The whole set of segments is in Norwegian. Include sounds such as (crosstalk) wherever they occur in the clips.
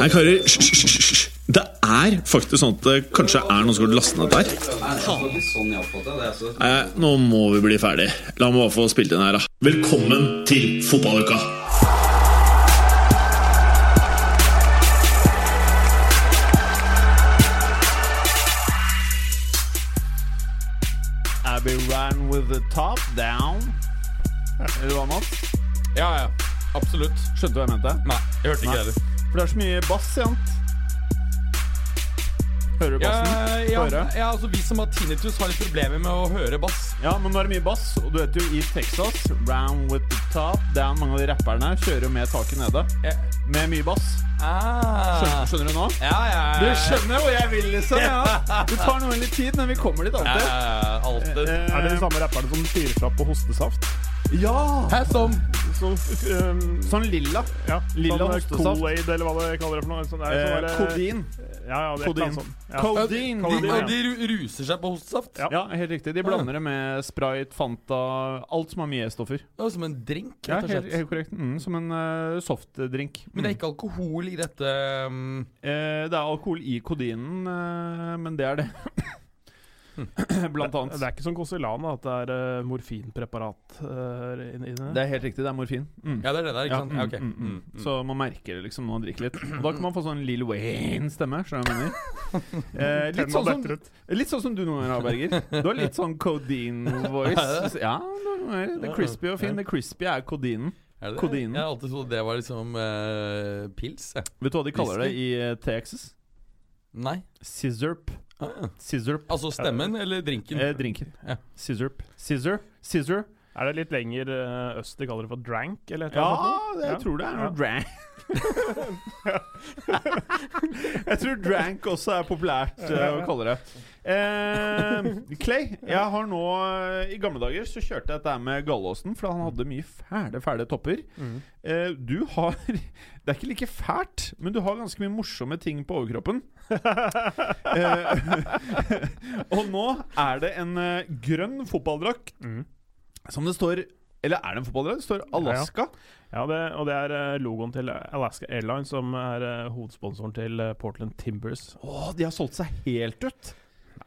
Hei, karer. Hysj. Det er faktisk sånn at det kanskje er noen som har lastet ned der. Nei, nå må vi bli ferdig. La meg bare få spilt inn her, da. Velkommen til fotballuka! Abbey ran with the top down. Eller hva, Mats? Ja, ja. Absolutt. Skjønte du hva jeg mente? Nei, jeg hørte ikke Nei. det. For det er så mye bass, sant? Hører du bassen? ja, ja, høre. ja, altså Vi som har tinnitus, har litt problemer med å høre bass. Ja, men nå er det mye bass, og du vet jo i Texas Round with the top down Mange av de rapperne kjører jo med taket nede. Ja. Med mye bass. Ah. Skjønner, skjønner du nå? Ja, ja, ja. Du skjønner hvor jeg vil, liksom. Ja. Det tar noe litt tid, men vi kommer dit alltid. ja, ja, alltid. Eh, Er det de samme rapperne som fyrer fra på hostesaft? Ja! Hæ, som Sånn, um, Sånn lilla. ja, Lilla sånn, eh, hostesaft. Kool-Aid, eller hva det kaller det for noe. Sånn, er, Eh, sånn Kodin. Ja, ja, det er Kodin. Ja. Codeine. de, Codeine, og de ruser seg på hostesaft? Ja. Ja, helt riktig. De blander det med Sprite, Fanta, alt som har mye E-stoffer. Som en drink, Ja, helt, helt korrekt. Mm, som en uh, softdrink. Men det er ikke alkohol i dette um, Eh, det er alkohol i kodinen, uh, men det er det. (clears throat) Blant annet. Det det er ikke som Cosilana, at det er uh, morfinpreparat uh, inni det. Det er helt riktig. Det er morfin. Mm. Ja, det er det der, ikke Ja, sant? Ja, ok. mm, mm, mm. Mm, mm. Så man merker det liksom når man drikker litt. Og da kan man få sånn Lill Wayne-stemme. Skjønner du hva jeg mener? (laughs) Eh, litt, sånn som, litt sånn som du noen ganger har, Berger. Du har litt sånn codeine-voice. (laughs) Ja, det er det er crispy og fin. Det crispy er kodinen. Er det det? Jeg har alltid trodd det var liksom uh, pils. jeg. Vet du hva de kaller det i uh, Texas? Nei. Scissorp. Scissorp. Altså stemmen eller drinken? Eh, drinken. Ja. Scissorp. Scissor. Scissor. Er det litt lenger uh, øst de kaller det for drank? Eller Ja, det, jeg Ja. tror det er noe Ja. drank. (laughs) jeg tror drank også er populært uh, å kalle det. Eh, Clay, jeg har nå eh, I gamle dager så kjørte jeg dette med Gallåsen, for han hadde mye fæle, fæle topper. Eh, du har (laughs) Det er ikke like fælt, men du har ganske mye morsomme ting på overkroppen. (laughs) eh, og nå er det en eh, grønn fotballdrakt Mhm. Som det står Eller er det en fotballdrakt? Det står Alaska. Ja, det, og det er eh, logoen til Alaska Airlines, som er eh, hovedsponsoren til eh, Portland Timbers. Å, de har solgt seg helt ut!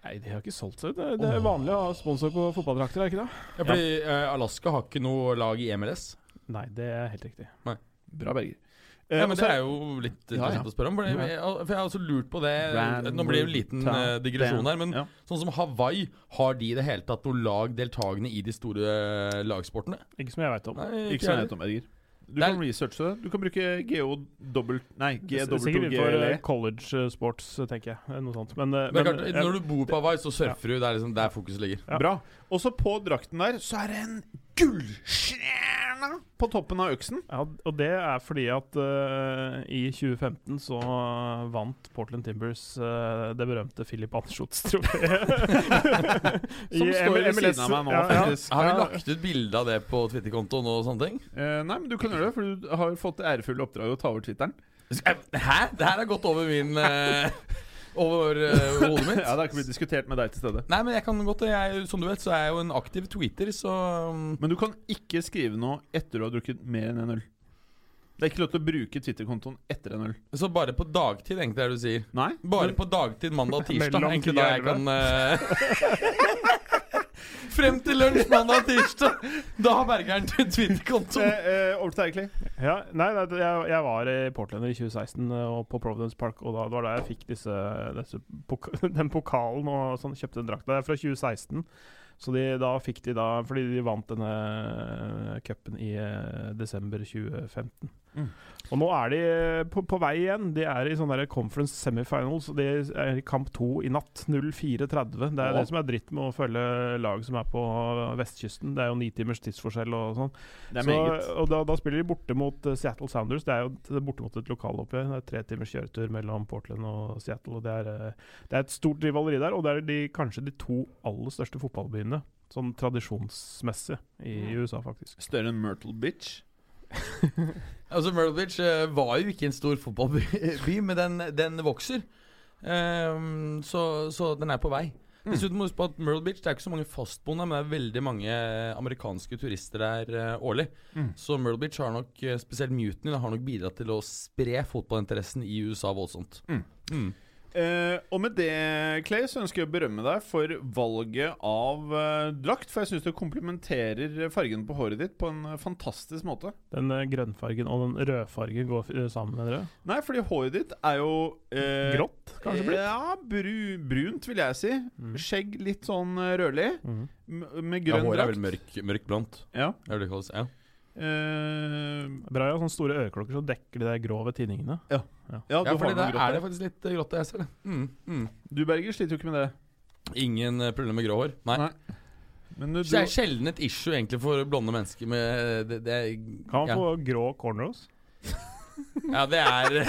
Nei, de har ikke solgt seg. Det, det er vanlig å ha sponsor på fotballdrakter, er det ikke det? Ja, fordi Alaska har ikke noe lag i MLS. Nei, det er helt riktig. Bra, Berger. Ja, men så Det er jo litt Ja, interessant ja. å spørre om. For jeg, for jeg har også lurt på det Nå blir det en liten eh, digresjon her, men ja. sånn som Hawaii, har de i det hele tatt noe lag deltakende i de store eh, lagsportene? Ikke som jeg veit om. Nei, Ikke ikke jeg jeg vet om, Edger. Du kan researche det. Du kan bruke GO dobbelt Nei, G dobbelt Sikkert innenfor GLE. eh, college sports, tenker jeg. Noe sånt. Men, Men, men, klart, når du bor på Hawaii, så surfer du. Det er liksom der fokuset ligger. Ja. Bra. Og så på drakten der så er det en gullstjerne på toppen av øksen. Ja, og det er fordi at uh, i 2015 så vant Portland Timbers uh, det berømte Philip Anschutz-trofeet. (laughs) (laughs) Som står ved siden av meg nå, faktisk. Har vi lagt ut bilde av det på Twitter-kontoen og sånne ting? Uh, nei, men du kan gjøre det, for du har fått det ærefulle oppdraget å ta over Twitteren. Hæ? Det her har gått over min (laughs) Over uh, hodet mitt. (laughs) ja, Det har ikke blitt diskutert med deg til stede. Nei, men jeg kan godt. Jeg, som du vet, så er jeg jo en aktiv tweeter, så um, Men du kan ikke skrive noe etter du har drukket mer enn en øl. Det er ikke lov til å bruke Twitter-kontoen etter en øl. Så bare på dagtid, egentlig, er det du sier? Nei? Bare på dagtid, mandag og (laughs) tirsdag. Mellom Egentlig 10 da jeg kan eh, (laughs) Frem til lunsj mandag og tirsdag! Da har Bergeren til Twitter-konto. Eh, eh, over til deg. Ja, nei, nei, jeg, jeg var i Portland i 2016 eh, og på Providence Park, og da, det var da jeg fikk disse, disse poka (laughs) den pokalen og sånn, kjøpte en drakt. Det er fra 2016. Så de, da fikk de da Fordi de vant denne eh, cupen i desember 2015. Mm. Og nå er de eh, på, på vei igjen. De er i sånne der conference semifinals. De er i kamp to i natt. 04.30. Det er oh. det som er dritt med å følge lag som er på vestkysten. Det er jo ni timers tidsforskjell og sånn. Så, og da, da spiller de borte mot eh, Seattle Sounders. Det er jo borte mot et lokaloppgjør. Det er tre timers kjøretur mellom Portland og Seattle. Og det, er, eh, det er et stort rivaleri der, og det er de, kanskje de to aller største fotballbyene. Sånn tradisjonsmessig i USA, faktisk. Større enn Myrtle Bitch. Altså, Myrtle Beach eh, var jo ikke en stor fotballby, men den, den vokser. Um, så, så den er på vei. Dessuten må du huske på at Myrtle Beach Det er ikke så mange fastboende, men det er veldig mange eh, amerikanske turister der uh, årlig. Mm. Så Myrtle Beach har nok, spesielt Mutiny, har nok bidratt til å spre fotballinteressen i USA voldsomt. Mm. Mm. Eh, og med det, Clay, så ønsker jeg å berømme deg for valget av eh, drakt. For jeg syns det komplementerer fargen på håret ditt på en fantastisk måte. Den eh, grønnfargen og den rødfargen går eh, sammen, med du? Nei, fordi håret ditt er jo eh, Grått, kanskje blitt? Ja, bru, brunt, vil jeg si. Mm. Skjegg litt sånn eh, rødlig. Med grønn drakt. Ja, håret er vel mørk, mørkblondt. Ja. Er det det kalles? Ja. Uh, Bra ja. sånne store øreklokker som dekker de der grå ved tinningene. ja, ja, ja for det der er det faktisk litt eh, grått, jeg ser det. Mm. Mm. Du, Berger, sliter jo ikke med det. Ingen eh, problemer med grå hår. Nei. Nei. Men du, Så det er sjelden et issue egentlig for blonde mennesker med det, det er- Kan man ja. få grå cornrows? ja, det er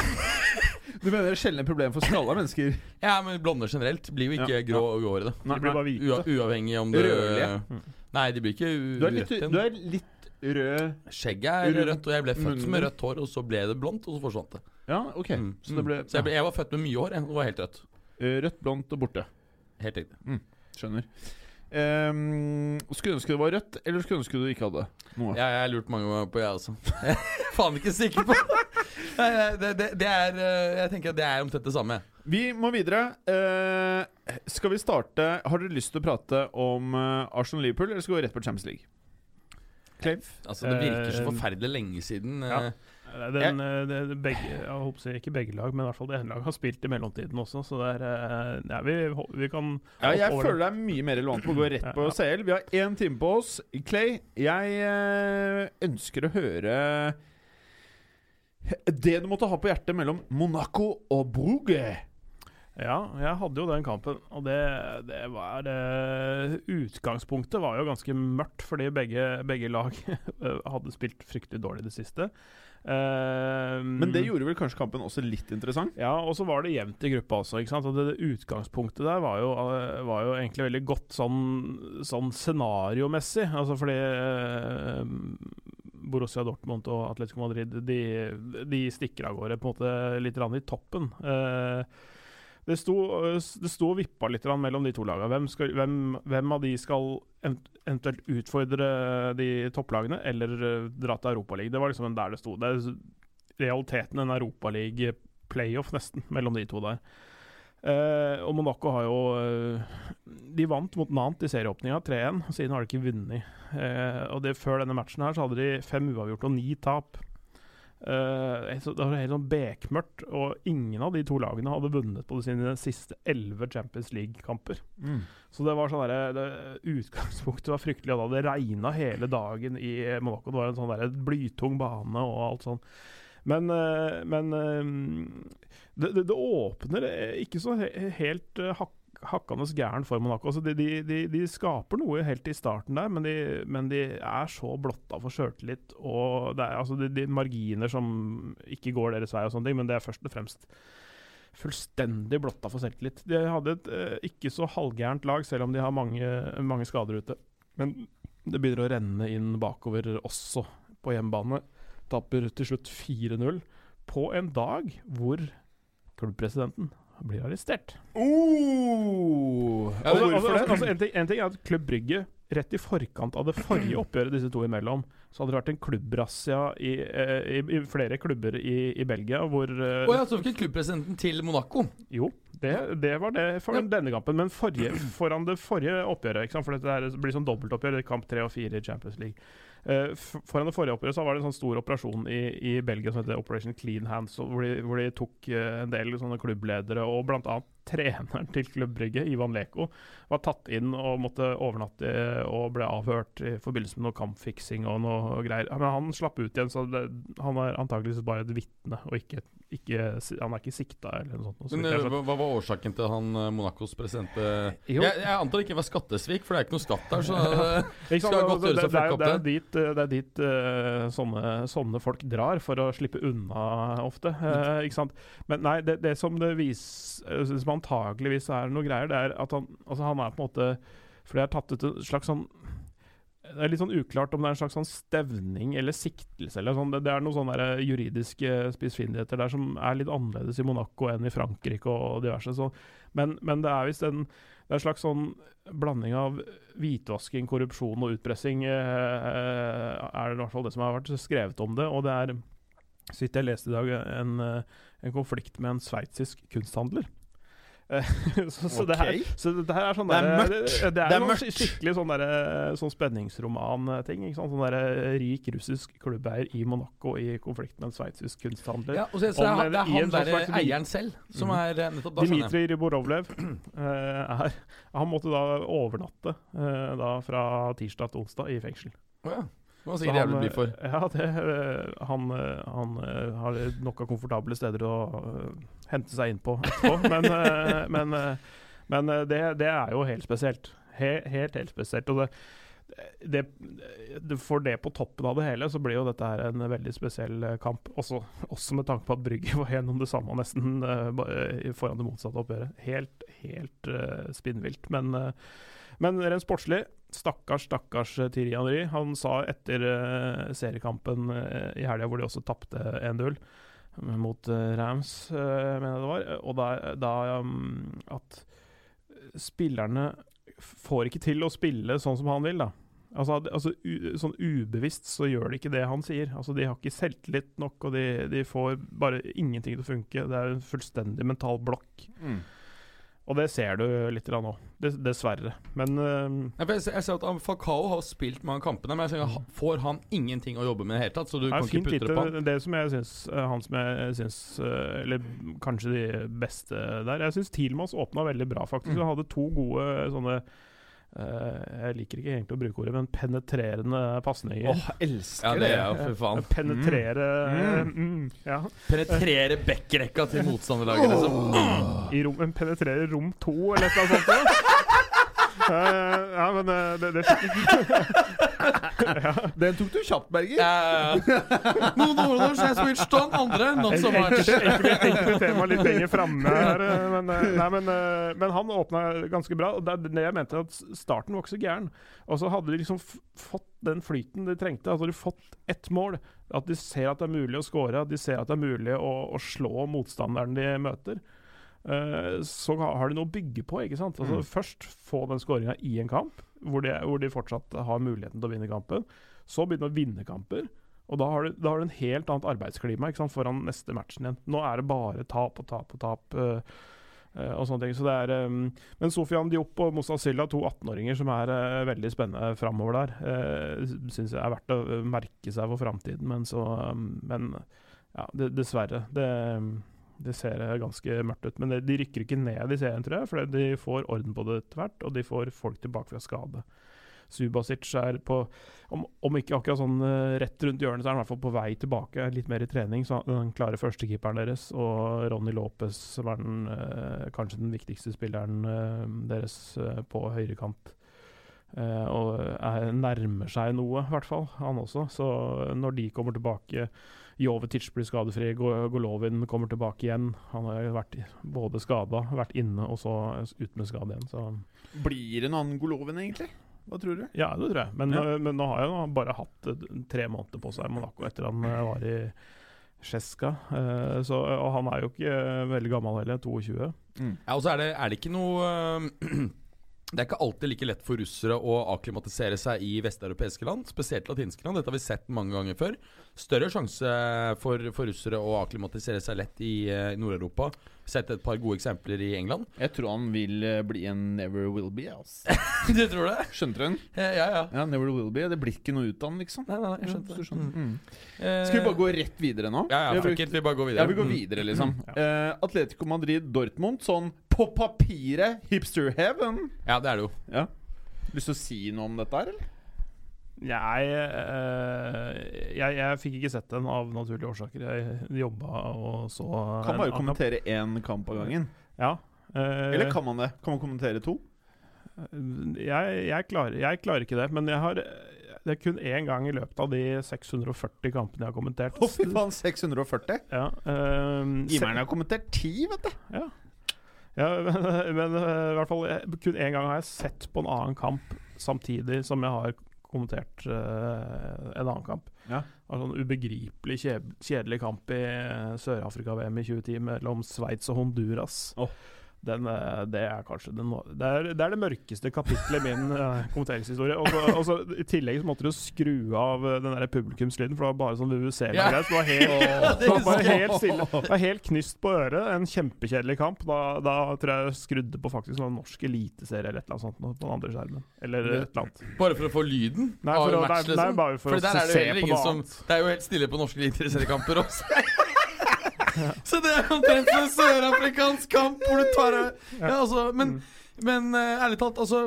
(laughs) du mener det er sjelden et problem for skalla mennesker? Ja, men blonde generelt blir jo ikke Ja, grå og. Nei, De blir bare Ua, uavhengig om du Rødlige. Nei, de blir ikke Du er litt, du er litt rød Skjegget er rødt, og jeg ble født munnen. med rødt hår, og så ble det blondt, og så forsvant det. Ja, ok. Mm, Så det mm. ble så jeg, ble, jeg var født med mye hår, og var helt rødt. eh, rødt, blondt og borte. Helt riktig. Skjønner. Um, skulle du ønske det var rødt, eller skulle du ønske du ikke hadde noe? Jeg, jeg har lurt mange ganger på, jeg også. Jeg (laughs) er faen ikke sikker på det, det, det er eh, Jeg tenker at det er omtrent det samme. Vi må videre. Uh, skal vi starte Har dere lyst til å prate om Arsenal-Liverpool, eller skal vi gå rett på Champions League? Clay? Altså, Det virker så forferdelig lenge siden. ja. Eh, Den, eh, det, det begge, jeg håper ikke begge lag, men i hvert fall det ene laget har spilt i mellomtiden også, så det er eh, ja, vi, vi kan Ja, jeg over føler det er mye mer relevant på å gå rett på Ja. CL. Vi har én time på oss. Clay, jeg eh, ønsker å høre det du måtte ha på hjertet mellom Monaco og Brugge. Ja, jeg hadde jo den kampen, og det, det var det, Utgangspunktet var jo ganske mørkt, fordi begge, begge lag eh, (laughs) hadde spilt fryktelig dårlig i det siste. Eh, Men det gjorde vel kanskje kampen også litt interessant? Ja, og så var det jevnt i gruppa også. Og det, det Utgangspunktet der var jo, eh, var jo egentlig veldig godt sånn, sånn scenariomessig. Altså fordi um, Borussia Dortmund og Atletico Madrid de, de stikker av gårde på en måte litt i toppen. Eh, det sto, det sto og vippa litt mellom de to lagene. Hvem, skal, hvem, hvem av de skal eventuelt utfordre de topplagene, eller eh, dra til Europaligaen? Det var liksom der det sto. Det er realiteten en Europaliga-playoff, nesten, mellom de to der. Uh, og Monaco har jo uh, De vant mot Nant i serieåpninga, 3-1. Siden har de ikke vunnet. Uh, og det Før denne matchen her så hadde de fem uavgjort og ni tap. Eh, det var helt sånn bekmørkt, og ingen av de to lagene hadde vunnet på sine siste elleve Champions League-kamper. Så det var sånn der, det, Utgangspunktet var fryktelig. og Det hadde regna hele dagen i Monaco. Det var en sånn der blytung bane og alt sånn. Men, eh, men eh, det, det, det åpner eh, ikke så helt eh, hak hakkende gæren for Monaco. Altså de, de, de, skaper noe helt i starten der, men de, men de er så blotta for sjøltillit. Og det er altså de marginer som ikke går deres vei, og sånne ting, men det er først og fremst fullstendig blotta for selvtillit. De hadde et eh, ikke så halvgærent lag, selv om de har mange, mange skader ute. Men det begynner å renne inn bakover også på hjemmebane. Taper til slutt 4-0 på en dag hvor klubbpresidenten blir arrestert. Oh! Ja, Altså, altså, altså, en, ting, en ting er at Klubb Brygge rett i forkant av det forrige oppgjøret disse to imellom, så hadde det vært en klubbrazzia i, eh, i, i flere klubber i, i Belgia hvor Å ja, så fikk klubbpresidenten til Monaco. Jo, det, det var det for denne kampen. Men forrige, foran det forrige oppgjøret, ikke sant? for dette blir sånn dobbeltoppgjør, kamp tre og fire i Champions League. Eh, foran det forrige oppgjøret så var det en sånn stor operasjon i, i Belgia som heter Operation Clean Hands, hvor de, hvor de tok eh, en del sånne klubbledere, og blant annet treneren til Klubb Brygge, Ivan Leko, var tatt inn og måtte overnatte og ble avhørt i forbindelse med noe kampfiksing og noe greier. Men han slapp ut igjen, så det, han er antakeligvis bare et vitne, og ikke, ikke Han er ikke sikta eller noe sånt. så Men eh, hva, hva var årsaken til han eh, Monacos president eh? Jeg, jeg antar det ikke var skattesvik, for det er ikke noe skatt der. Så (laughs) (laughs) Ikke sant? Skal godt Altså, gjøres det, å det, er, opp det, er dit, det er dit sånne, sånne folk drar for å slippe unna ofte. eh, ikke sant? Men nei, det, det som det viser Som antageligvis er noe greier, det er at han, altså han er på en måte For det er tatt ut en slags sånn det er litt sånn uklart om det er en slags sånn stevning eller siktelse. eller sånn. Det, det er noen sånne der juridiske spissfindigheter der som er litt annerledes i Monaco enn i Frankrike og diverse. Så, men, men det er visst en en slags sånn blanding av hvitvasking, korrupsjon og utpressing, eh, er det i hvert fall det som har vært skrevet om det. Og det er, så vidt jeg leste i dag, en, eh, en konflikt med en sveitsisk kunsthandler. Eh, (laughs) så, okay. det her, så det her er sånn Det er mørkt. Det, det er, Det er mørkt. skikkelig sånn, derre- sånn spenningsroman-ting. Sånn der, rik russisk klubbeier i Monaco i konflikt med en sveitsisk kunsthandler. Ja, og så, så Om er, det er han sånn der eieren selv som mm. er eh, nettopp da. Dmitrij Ryborovlev (clears throat) eh, er Han måtte da overnatte uh, da fra tirsdag til onsdag i fengsel. Oh, ja. Det sier jævlig han, for. eh, Ja, det, eh, han, eh, han har nok av komfortable steder å hente seg inn på etterpå. (laughs) men men, men det, det er jo helt spesielt. He, helt, helt spesielt. Og det, det, for det på toppen av det hele, så blir jo dette her en veldig spesiell kamp. Også, også med tanke på at Brygge var gjennom det samme nesten foran det motsatte oppgjøret. Helt, helt spinnvilt. Men, men rent sportslig Stakkars, stakkars eh, Thierry Henry. Han sa etter eh, seriekampen eh, i helga, hvor de også tapte 1-0 mot Rams, mener jeg det var, og da, da um, at spillerne får ikke til å spille sånn som han vil, da. Altså, altså u, Sånn ubevisst så gjør de ikke det han sier. Altså De har ikke selvtillit nok, og de, de får bare ingenting til å funke. Det er en fullstendig mental blokk. Mm. Og det ser du litt nå, dessverre. Men uh, jeg, jeg ser at Fakao har spilt mange kampene, men jeg ser, får han ingenting å jobbe med i det hele tatt? Så du kan ikke putte det på han? Det som jeg syns Han som jeg syns eh, Eller kanskje de beste der. Jeg syns Tilmas åpna veldig bra, faktisk. Mm. Han hadde to gode sånne eh, Jeg liker ikke egentlig å bruke ordet, men penetrerende pasninger. Åh, elsker Ja, det er jo for faen. Penetrere Mm. mm, Ja. Penetrere backrekka til motstanderlaget, liksom. I rom, penetrere rom to, eller annet sånt. Eh, ja, men eh, det, det (laughs) Den tok du kjapt, Berger. Ja, ja, ja. (laughs) Noen ord har switched on, andre not so much. Enkelte tema litt lenger framme her. eh, Men, nei, men, men han åpna ganske bra. Og det er det jeg mente, at starten var ikke så gæren. Og så hadde de liksom f fått den flyten de trengte. Altså de fått ett mål. At de ser at det er mulig å score, at de ser at det er mulig å, å slå motstanderen de møter. Eh, så har de noe å bygge på. ikke sant? Altså Mm. Først få den skåringa i en kamp, hvor de, hvor de fortsatt har muligheten til å vinne kampen. Så begynne å vinne kamper. Og da har du, da har du en helt annet arbeidsklima ikke sant, foran neste matchen igjen. Nå er det bare tap og tap og tap. eh, og sånne ting. Så det er, um, men Sofian Diop og Moussa Silla, to 18-åringer som er uh, veldig spennende framover der, uh, syns jeg er verdt å merke seg for framtiden. Men så um, Men ja, det, dessverre. Det, det ser ganske mørkt ut. Men de rykker ikke ned i serien, tror jeg, for de får orden på det etter hvert, og de får folk tilbake fra skade. Subasic er på om, om ikke akkurat sånn eh, rett rundt hjørnet, så er han i hvert fall på vei tilbake. Litt mer i trening. Så han- den klare førstekeeperen deres, og Ronny Lopez, som er den, eh, kanskje den viktigste spilleren eh, deres på høyrekant. Og er, nærmer seg noe, i hvert fall. Han også. Så når de kommer tilbake Jovetic blir skadefri, Golovin kommer tilbake igjen. Han har vært både skada, vært inne og så ut med skade igjen. Så Blir det noen annen Golovin, egentlig? Hva tror du? ja, det tror jeg. Men, Ja. øh, men nå har han bare hatt øh, tre måneder på seg i Monaco etter han øh, var i Sjeska. Eh, så, og han er jo ikke veldig gammel heller, 22. Ja, og så er det, er det ikke noe (clears throat) Det er ikke alltid like lett for russere å akklimatisere seg i vesteuropeiske land, spesielt latinske land. Dette har vi sett mange ganger før. Større sjanse for, for russere å akklimatisere seg lett i eh, Nord-Europa. Sett et par gode eksempler i England. Jeg tror han vil eh, bli en never will be. Altså. (laughs) du tror det? Skjønte du den? (laughs) Ja, ja. ja. Ja, never will be. Det blir ikke noe ut av den, liksom. Nei, nei, jeg skjønte ja, det. Mm. Eh, Skal vi bare gå rett videre nå? Ja, ja, Vi Vi bare går videre. Ja, vi går Mm. videre, liksom. Ja. Uh, Atletico Madrid Dortmund, sånn på papiret hipster heaven. Ja, det er det jo. Ja. Lyst til å si noe om dette her, eller? Jeg, øh, jeg, jeg fikk ikke sett den av naturlige årsaker. Jeg jobba og så Kan man bare kommentere én kamp av gangen. Ja. eh, Eller kan man det? Kan man kommentere to? jeg, jeg, klarer, klarer ikke det, men jeg har det er kun én gang i løpet av de 640 kampene jeg har kommentert. Å, fy faen, 640? Ja, ehm, Gimeren har kommentert ti, vet du. Ja. ja (laughs) men, men eh, i hvert fall kun én gang har jeg sett på en annen kamp samtidig som jeg har kommentert eh, en annen kamp. Ja. Var sånn ubegripelig kjedelig kamp i eh, Sør-Afrika-VM i 2010 mellom Sveits og Honduras. Åh. Den, eh, det er kanskje den, det, er, det er det mørkeste kapitlet i min uh, kommenteringshistorie. Og så- I tillegg så måtte du skru av eh, den der publikumslyden, for det var bare sånn WWC-greier. Så det var helt, (laughs) det var helt stille. Det var helt knyst på øret. En kjempekjedelig kamp. Da, da tror jeg jeg skrudde på faktisk noen norsk eliteserie eller et eller annet sånt på den andre skjermen. Eller et eller annet. Bare for å få lyden Nei, for å, match, nei, nei, liksom? bare for, For å se på noe som annet. Det er jo helt stille på norske eliteseriekamper også. (laughs) Så det er omtrent som en sørafrikansk kamp hvor du tar Ja, altså, men Mm. men eh, ærlig talt, altså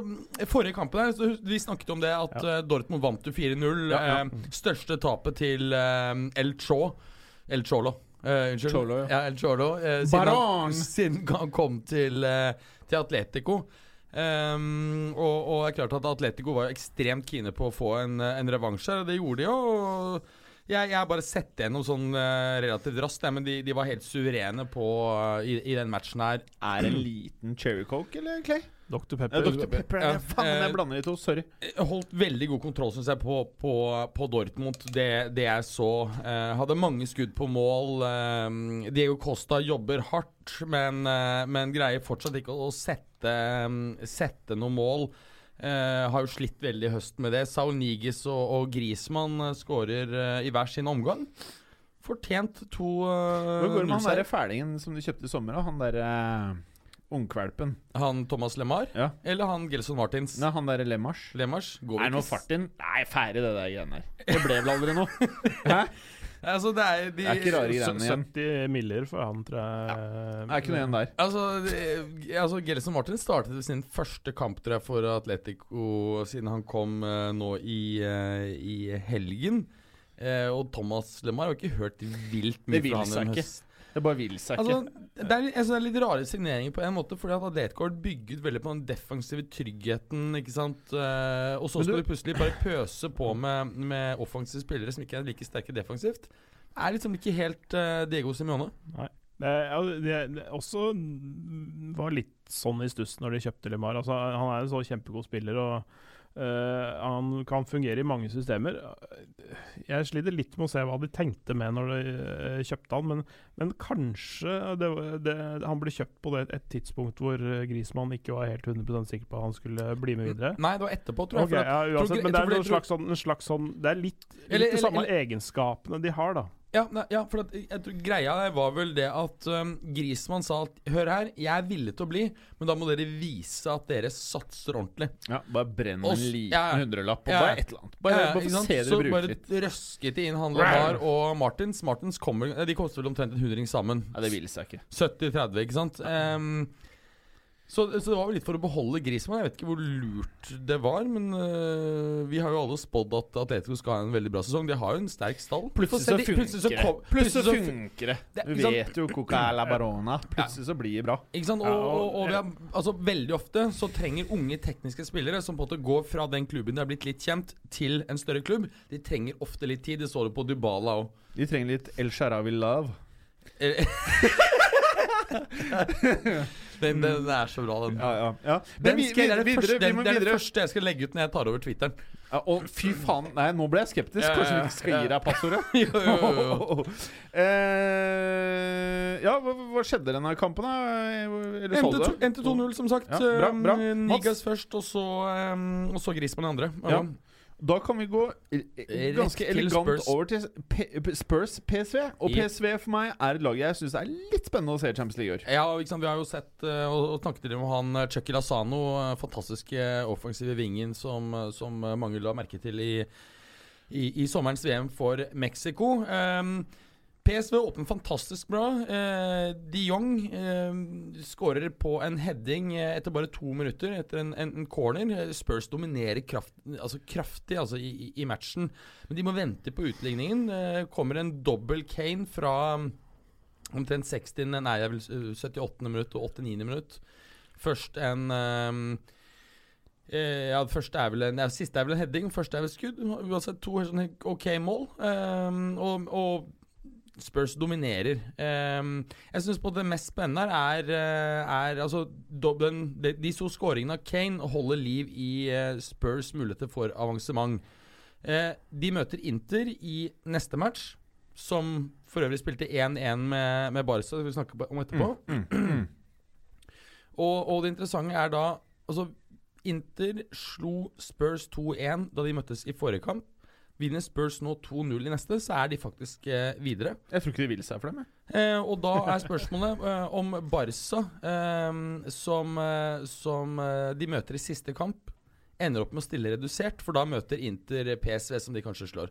forrige kampen her, så vi snakket om det at Ja. eh, Dortmund vant jo 4-0. Ja, ja. eh, største tapet til El Cho. El Cholo. Uh, unnskyld. Cholo, ja. ja. El Cholo. Uh, siden, han, siden han kom til, uh, til Atletico. Um, og, og det er klart at Atletico var ekstremt kine på å få en, en revansj her, og det gjorde de jo. og Jeg jeg har bare sett det gjennom sånn eh, relativt raskt, men de, de var helt suverene på uh, i, i den matchen her. Er det en liten cherry coke, eller, Clay? Dr. Ja, Pepper. Dr. Pepper. Ja, Ja, faen, eh, jeg blander de to. Sorry. Eh, Holdt veldig god kontroll, syns jeg, på, på, på Dortmund. Det, det jeg så. Uh, hadde mange skudd på mål. Uh, Diego Costa jobber hardt, men, uh, men greier fortsatt ikke å, å sette, um, sette noe mål. Eh, har jo slitt veldig i høst med det. Saul Nigis og, og Grismann eh, skårer eh, i hver sin omgang. Fortjent to uh, Hvor går det med han derre fælingen som du kjøpte i sommer? da? Han derre ungkvalpen. Han Thomas Lemar? Ja. Eller han Gelson Martins? Nei, han derre Lemars. Lemars? Går Er det noe fart inn? Nei, ferdig det der greiene der. Det ble vel aldri noe. (laughs) Hæ? Altså, det er, de, Det er ikke rare greiene igjen. 70 miller for han, tror jeg. Det er ikke noe igjen der. Altså, det- altså Gelson Martin startet sin første kamp tror jeg, for Atletico siden han kom uh, nå i, uh, i helgen. Uh, og Thomas Lemar har ikke hørt vilt mye Det vil fra han seg en ikke. Det bare vil seg Altså, ikke. det, er, synes det er litt rare signeringer på en måte, fordi at Atletico har bygget veldig på den defensive tryggheten. ikke sant? Uh, og så skal du- de plutselig bare pøse på med, med offensive spillere som ikke er like sterke defensivt. Det er liksom ikke helt uh, Diego Simione. Det, ja, det, det også var litt sånn i stuss når de kjøpte Lemar. Altså, han er en så kjempegod spiller, og eh, han kan fungere i mange systemer. Jeg sliter litt med å se hva de tenkte med når de uh, kjøpte han, men, men kanskje det, det, han ble kjøpt på det, et tidspunkt hvor eh, Grismann ikke var helt 100% sikker på at han skulle bli med videre. Nei, det var etterpå, tror jeg. Okay, ja, uansett, men det er slags sånn, en slags sånn Det er litt, litt Eller- de samme eller- egenskapene de har, da. Ja, nei, ja for at, jeg tror greia der var vel det at um, Grismann sa at Hør her, jeg er villig til å bli, men da må dere vise at dere satser ordentlig. Ja, bare brenn en liten ja. hundrelapp og Ja. bare et eller annet. Bare, Ja, bare se Så dere bruke bare litt. røsket de inn han her og Martins. Martins kommer, de koster vel omtrent en hundring sammen. Ja, det vil seg ikke. 70-30, ikke sant? Ehm, så, så det var jo litt for å beholde Griezmann. Jeg vet ikke hvor lurt det var, men øh, vi har jo alle spådd at Atletico skal ha en veldig bra sesong. De har jo en sterk stall. Plutselig så plutselig så funker det. kom- Plutselig så funker det. Du vet jo Coca la Barona. Plutselig så blir det bra. Ikke sant? Og, og, og- har, altså, veldig ofte så trenger unge tekniske spillere som på en måte går fra den klubben de har blitt litt kjent, til en større klubb. De trenger ofte litt tid. Det så du på Dybala òg. De trenger litt El Sharawi love. (laughs) (laughs) den, den er så bra, den. Ja, ja, ja. Den vi, skal, det, er det, videre, første, den, må det er det første jeg skal legge ut når jeg tar over Twitteren. Ja, og fy faen, nei, nå ble jeg skeptisk. Kanskje vi ikke skal gi deg passordet? (laughs) jo, jo, jo, jo. (laughs) Eh, ja, hva, hva skjedde denne kampen, da? Eller så du det? Endte 2-0, som sagt. Ja, bra, bra. Um, Nigas først, og så, um, og så Grismann i andre. Ja. Da kan vi gå eh, ganske elegant Spurs. over til P Spurs PSV. Og. PSV for meg er et lag jeg syns er litt spennende å se i Champions League i år. Ja, liksom. Vi har jo sett uh, og, og snakket om han uh, Chucky Lasano, uh, fantastiske offensive vingen som, som mange la merke til i, i, i sommerens VM for Mexico. Um, PSV åpner fantastisk bra. Eh, de Jong eh, skårer på en heading uh, etter bare to minutter, etter en, en, en corner. Uh, Spurs dominerer kraft, altså kraftig altså, i, i- matchen, men de må vente på utligningen. Eh, kommer en dobbel Kane fra um, Omtrent 60, nei, det er vel uh, 78. minutt og 89. minutt. Først en um, eh, Ja, første er vel en ja, Siste er vel en heading, første er vel skudd. Uansett to helt sånn OK mål. Um, og, og Spurs dominerer. Um, jeg syns det mest spennende er, eh, er altså, dobbelen, de, de to skåringene av Kane holder liv i eh, Spurs muligheter for avansement. Eh, de møter Inter i neste match, som for øvrig spilte 1-1 med, med Barca. Skal vi snakke om etterpå. (clears throat) Og, og det interessante er da Altså, Inter slo Spurs 2-1 da de møttes i forrige kamp. Vinner Spurs nå 2-0 i neste, så er de faktisk eh, videre. Jeg tror ikke de vil seg for dem. jeg. Eh, og da er spørsmålet (laughs) eh, om Barca, eh, som, eh, som eh, de møter i siste kamp, ender opp med å stille redusert, for da møter Inter PSV, som de kanskje slår.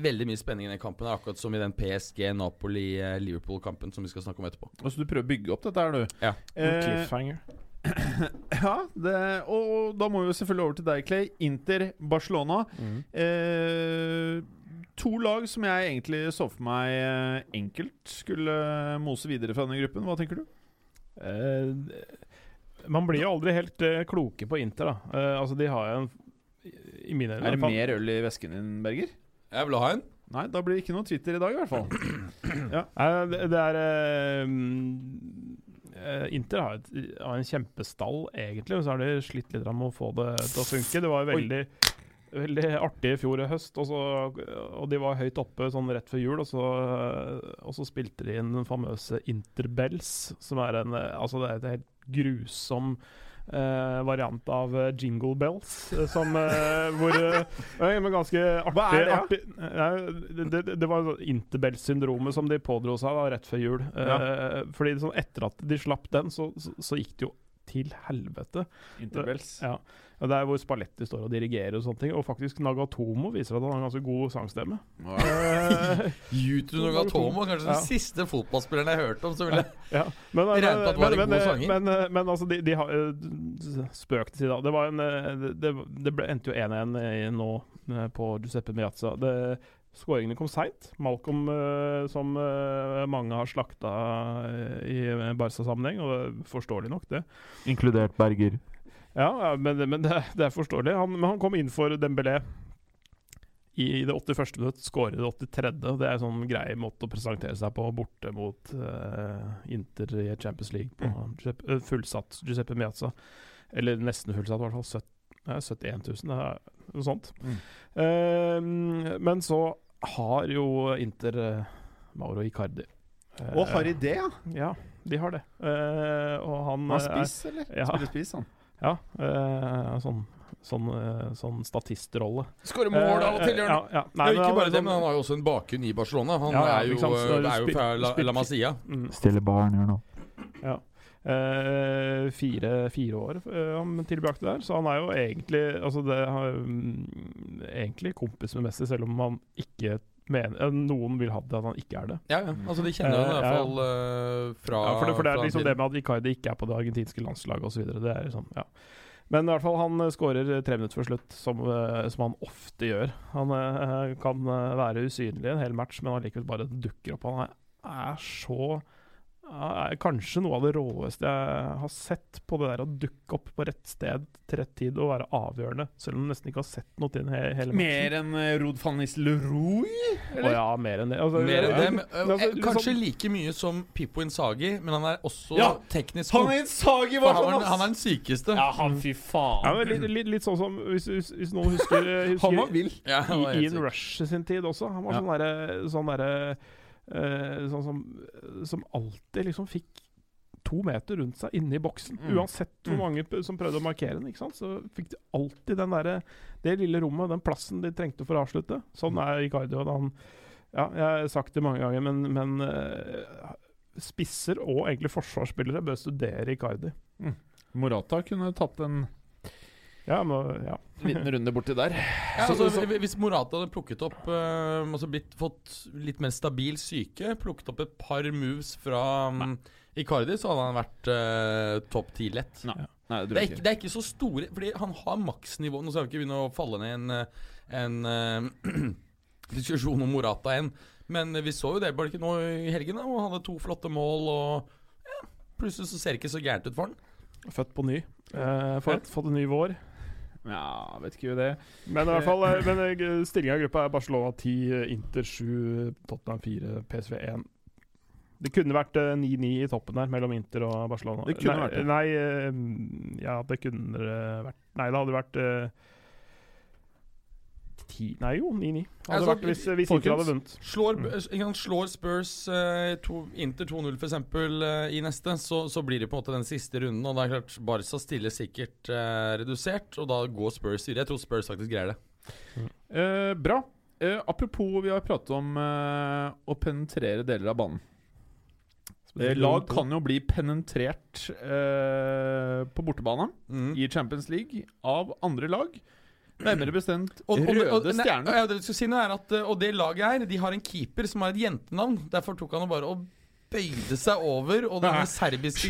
Veldig mye spenning i den kampen, akkurat som i den PSG-Napoli-Liverpool-kampen som vi skal snakke om etterpå. Altså, du prøver å bygge opp dette her, du. Ja. Eh, Cliffhanger. (clears throat) ja, det, og da må vi jo selvfølgelig over til deg, Clay. Inter, Barcelona. Mm. Eh, to lag som jeg egentlig så for meg eh, enkelt skulle mose videre fra denne gruppen. Hva tenker du? Eh, man blir jo aldri helt eh, kloke på Inter, da. Eh, altså, de har jo en I mine Er det fall- mer øl i vesken din, Berger? Jeg vil ha en. Nei, da blir det ikke noe Twitter i dag, i hvert fall. (clears throat) Ja. det, det er eh, mm, eh, Inter har, et, har en kjempestall, egentlig, men så har de slitt litt med å få det til å funke. Det var veldig, veldig artig i fjor i høst, og, så, og de var høyt oppe sånn rett før jul. Og så, og så spilte de inn den famøse Interbells, som er en eh, Altså, det er et helt grusom eh, variant av eh, Jingle Bells, eh, som hvor (laughs) ganske artig. Hva er det, artig Nei, det, det, det var Interbell-syndromet som de pådro seg da, rett før jul. Ja. fordi sånn, etter at de slapp den, så, så, så gikk det jo til helvete. Interbells. Ja. Det er hvor Spalletti står og dirigerer og sånne ting. Og faktisk Nagatomo viser at han har en ganske god sangstemme. Eh, (laughs) Yutu Nogatomo, kanskje den Ja. siste fotballspilleren jeg hørte om. Så ville (laughs) Ja, men, men, Regnet på at det var en god men, sanger. men, men, men altså, de, de har eh, Spøk til side. Det, var en, eh, det, det, ble, endte jo 1-1 i- nå eh, på Giuseppe Miazza. Det, Skåringene kom seint. Malcolm, eh, som eh, mange har slakta eh, i Barca-sammenheng, og forståelig nok, det. Inkludert Berger. Ja, men, men det, det er forståelig. Han, men han kom inn for Dembélé i det 81. minutt, skårer det 83. og Det er en sånn grei måte å presentere seg på borte mot uh, Inter i Champions League på Giuseppe, eh, fullsatt Giuseppe Miazza. Eller nesten fullsatt, i hvert fall. Søt- ja, 71 000, det er noe sånt. Mm. Eh, men så har jo Inter eh, Mauro Icardi. Eh, Og har idé, ja. Ja, de har det. Eh, og han Han spiss, eller? Ja. Spiller spiss, han. ja, eh, sånn, sånn, sånn statistrolle. Skårer mål av og til, gjør han. ja. Nei, men ikke bare det, sånn- men han har jo også en bakgrunn i Barcelona. Han Ja, ja, er, jo, er jo fra La, La Masia. mm, Stille barn gjør noe. ja. Eh, fire, fire år uh, han tilbrakte der, så han er jo egentlig Altså det har, mm, egentlig kompis med Messi, selv om han ikke mener eh, Noen vil ha det at han ikke er det. Ja, ja. Altså, de kjenner Eh, i hvert fall uh, fra Ja, for det, for det er liksom det med at Icardi ikke er på det argentinske landslaget osv. Liksom, ja. Men i hvert fall han eh, skårer tre minutter før slutt, som, eh, som han ofte gjør. Han eh, kan eh, være usynlig en hel match, men allikevel bare dukker opp. Han er, er så er kanskje noe av det råeste jeg har sett på det der å dukke opp på rett sted til rett tid og være avgjørende, selv om du nesten ikke har sett noe til den he hele matchen. Mer enn uh, Rod van Nistelrooy? Å ja, mer enn det. Altså, Mer enn ja, det. men, eh, altså, eh, Kanskje liksom- like mye som Pippo Insagi, men han er også Ja, teknisk Han er Insagi var Han, sånn, han er den sykeste. Ja, han fy faen. Ja, men litt, litt, litt sånn som Hvis, hvis, hvis noen husker, (laughs) husker Han var vill. Ja, han rush i Ian. Rush sin tid også. Han var Ja. sånn derre sånn, derre, eh, sånn som, som alltid liksom fikk to meter rundt seg inne i boksen. Mm. Uansett hvor Mm. mange som prøvde å markere den, ikke sant? så fikk de alltid den der, det lille rommet, den plassen de trengte for å avslutte. Sånn er Icardi. Og han Ja, jeg har sagt det mange ganger, men, men eh, spisser og egentlig forsvarsspillere bør studere Icardi. Morata kunne tatt en Ja, men, ja. liten runde borti der. Ja, altså, Hvis Morata hadde plukket opp uh, altså blitt, Fått litt mer stabil syke, plukket opp et par moves fra um, Icardi, så hadde han vært uh, topp ti lett. Nei, Nei det er, ikke, det er ikke så store Fordi han har maksnivå. Nå skal vi ikke begynne å falle ned i en, eh, en uh, (clears throat) diskusjon om Morata igjen. Men vi så jo det bare ikke nå i helgen. da, Og han hadde to flotte mål. Og ja, plutselig så ser det ikke så gærent ut for han. Født på ny. Eh, fått, fått en ny vår. Ja, vet ikke jo det. Men i hvert fall eh, Men (clears throat) eh, stillinga i gruppa er Barcelona 10, eh, Inter 7, Tottenham 4, PSV 1. Det kunne vært eh, 9-9 i toppen der mellom Inter og Barcelona. Det kunne nei, vært det. Nei, eh, ja, det kunne vært Nei, det hadde vært eh, ti Nei, jo, 9-9. Hadde Altså, hvis, hvis folkens, Inter hadde vunnet. Slår, Mm. slår Spurs uh, to, Inter 2-0 f.eks. Uh, i neste, så, så blir det på en måte den siste runden. Og det er klart Barca stiller sikkert uh, redusert, og da går Spurs videre. Jeg tror Spurs faktisk greier det. Eh, bra. Eh, apropos, vi har pratet om eh, å penetrere deler av banen. Eh, lag kan jo bli penetrert eh, på bortebane Mm. i Champions League av andre lag. Nærmere bestemt Og, og, Røde og, nei, Stjerne. ja, det jeg skulle si nå er at eh, Og det laget her, de har en keeper som har et jentenavn. Derfor tok han og bare og bøyde seg over, og denne serbiske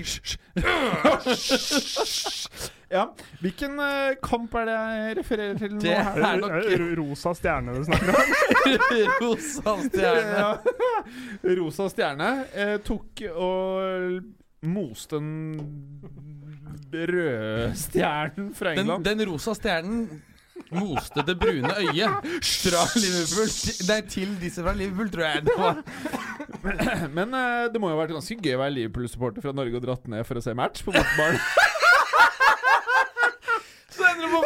(laughs) Ja, Hvilken uh, kamp er det jeg refererer til nå? Her? er nok rosa stjerne du snakker om? (laughs) rosa stjerne. Ja. (laughs) Rosa Stjerne eh, tok og moste den røde stjernen fra Den, England. den rosa stjernen moste det brune øyet fra Liverpool nei, til disse fra Liverpool, tror jeg det var. (clears throat) Men eh, det må jo ha vært ganske gøy å være Liverpool-supporter fra Norge og dratt ned for å se match på bortebane. (laughs) Så ender på,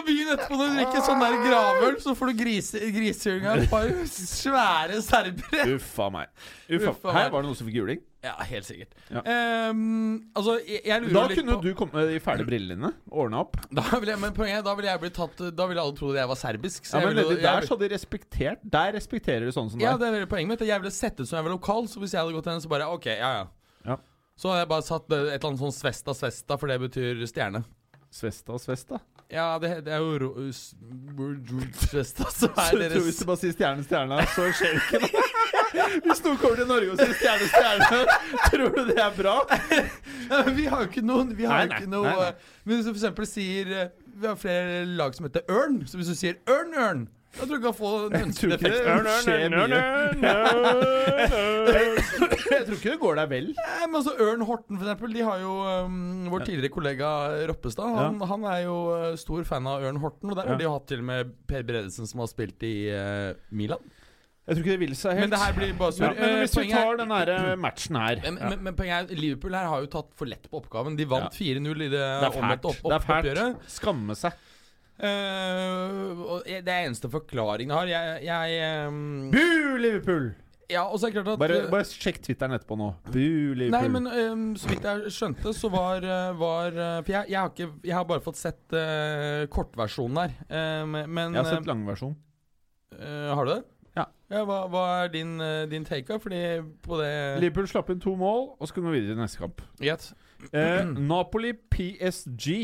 på, byen etterpå når du drikker sånn der gravøl, så får du grise, grisehjuling av et par svære serbere. Uffa meg. Uffa. Uffa Her meg. var det noen som fikk juling. Ja, helt sikkert. Ja. Um, altså, jeg, jeg lurer Da litt kunne på du kommet med de fæle brillene dine. Ordna opp. da ville jeg, Men poenget da ville jeg blitt tatt Da ville alle trodd jeg var serbisk. Så Ja, men ville, nedi der så hadde de respektert Der respekterer du sånn som ja, deg. det er poenget mitt. Jeg ville sett ut som jeg var lokal, så hvis jeg hadde gått inn, så bare OK, ja ja. Ja. Så hadde jeg bare satt et eller annet sånn Svesta Svesta, for det betyr stjerne. Svesta Svesta. Ja, det, det er jo ro, s- så Så er deres hvis du bare sier stjerne, stjerne, så skjer det ikke noe. Hvis noen kommer til Norge og sier stjerne, stjerne, tror du det er bra? Ja, men Vi har jo ikke noen Vi har Nei, jo nei, ikke noe nei, nei. Men hvis du f.eks. sier eh, Vi har flere lag som heter Ørn. Så hvis du sier Ørn, Ørn jeg tror ikke det får en ønskedefekt. Jeg tror ikke det går deg vel. Nei, men altså Ørn Horten, for eksempel. De har jo um, vår tidligere kollega Roppestad. Han, han er jo uh, stor fan av Ørn Horten. Og der Ja. har de jo hatt til og med Per Bredesen, som har spilt i uh, Milan. Jeg tror ikke det vil seg helt. Men det her blir bare ja, men Eh, hvis vi tar den her matchen her men, men, men poenget er Liverpool her har jo tatt for lett på oppgaven. De vant 4-0 i det, Det omvendte opp, Det er opp, oppgjøret. fælt. Skamme seg. Og det er eneste forklaringen jeg har. Jeg, jeg um, Bu Liverpool! Ja, og så er det klart at Bare, eh, bare sjekk Twitteren etterpå nå. Bu Liverpool. Nei, men um, så vidt jeg skjønte, så var, eh, var For jeg, jeg, har ikke, jeg har bare fått sett uh, kortversjonen der. Uh, men jeg har sett langversjonen. Uh, Har du det? Ja. hva, hva er din, din take, av? Fordi på det Liverpool slapp inn to mål, og så nå vi videre i neste kamp. Yes. Napoli PSG.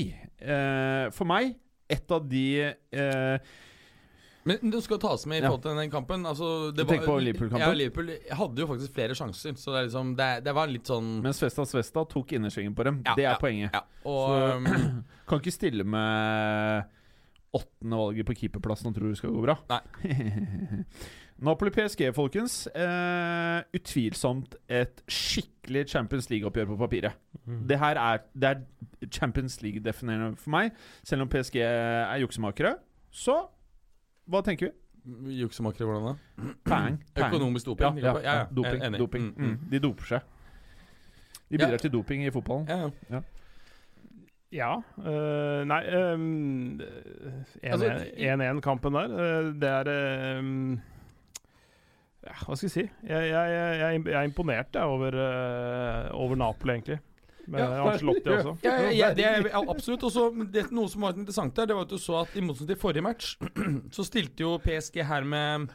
For meg et av de eh, Men det skal tas med i forhold til den kampen. Altså, det Du tenker på Liverpool-kampen? Ja, Liverpool hadde jo faktisk flere sjanser. Så det, liksom, det, det var litt sånn Men Svesta Svesta tok innersvingen på dem. Ja, det er ja, poenget. Ja, og Så- um, (clears throat) Kan ikke stille med åttende valget på keeperplassen og tro det skal gå bra. Nei. (laughs) Napoli PSG, folkens. Eh, utvilsomt et skikkelig Champions League-oppgjør på papiret. Det her er, det er Champions League-definerende for meg. Selv om PSG er juksemakere, så hva tenker vi? Juksemakere, hvordan da? Pang. pang. Økonomisk doping? ja, ja, ja, ja, doping. enig. doping. Mm, mm. Mm, de doper seg. De Ja. bidrar til doping i fotballen. Ja, ja. Ja. øh, nei um, Altså, 1-1-kampen der, øh, det er øhm, ja, Hva skal jeg si? Jeg, jeg, jeg, jeg er imponert jeg, over, uh, over Napoli, egentlig. Men Ja, Ancelotti også. Ja, ja, ja, det er absolutt. Og så det- Noe som var interessant der, det var at du så at i motsetning til forrige match, (clears throat) så stilte jo PSG her med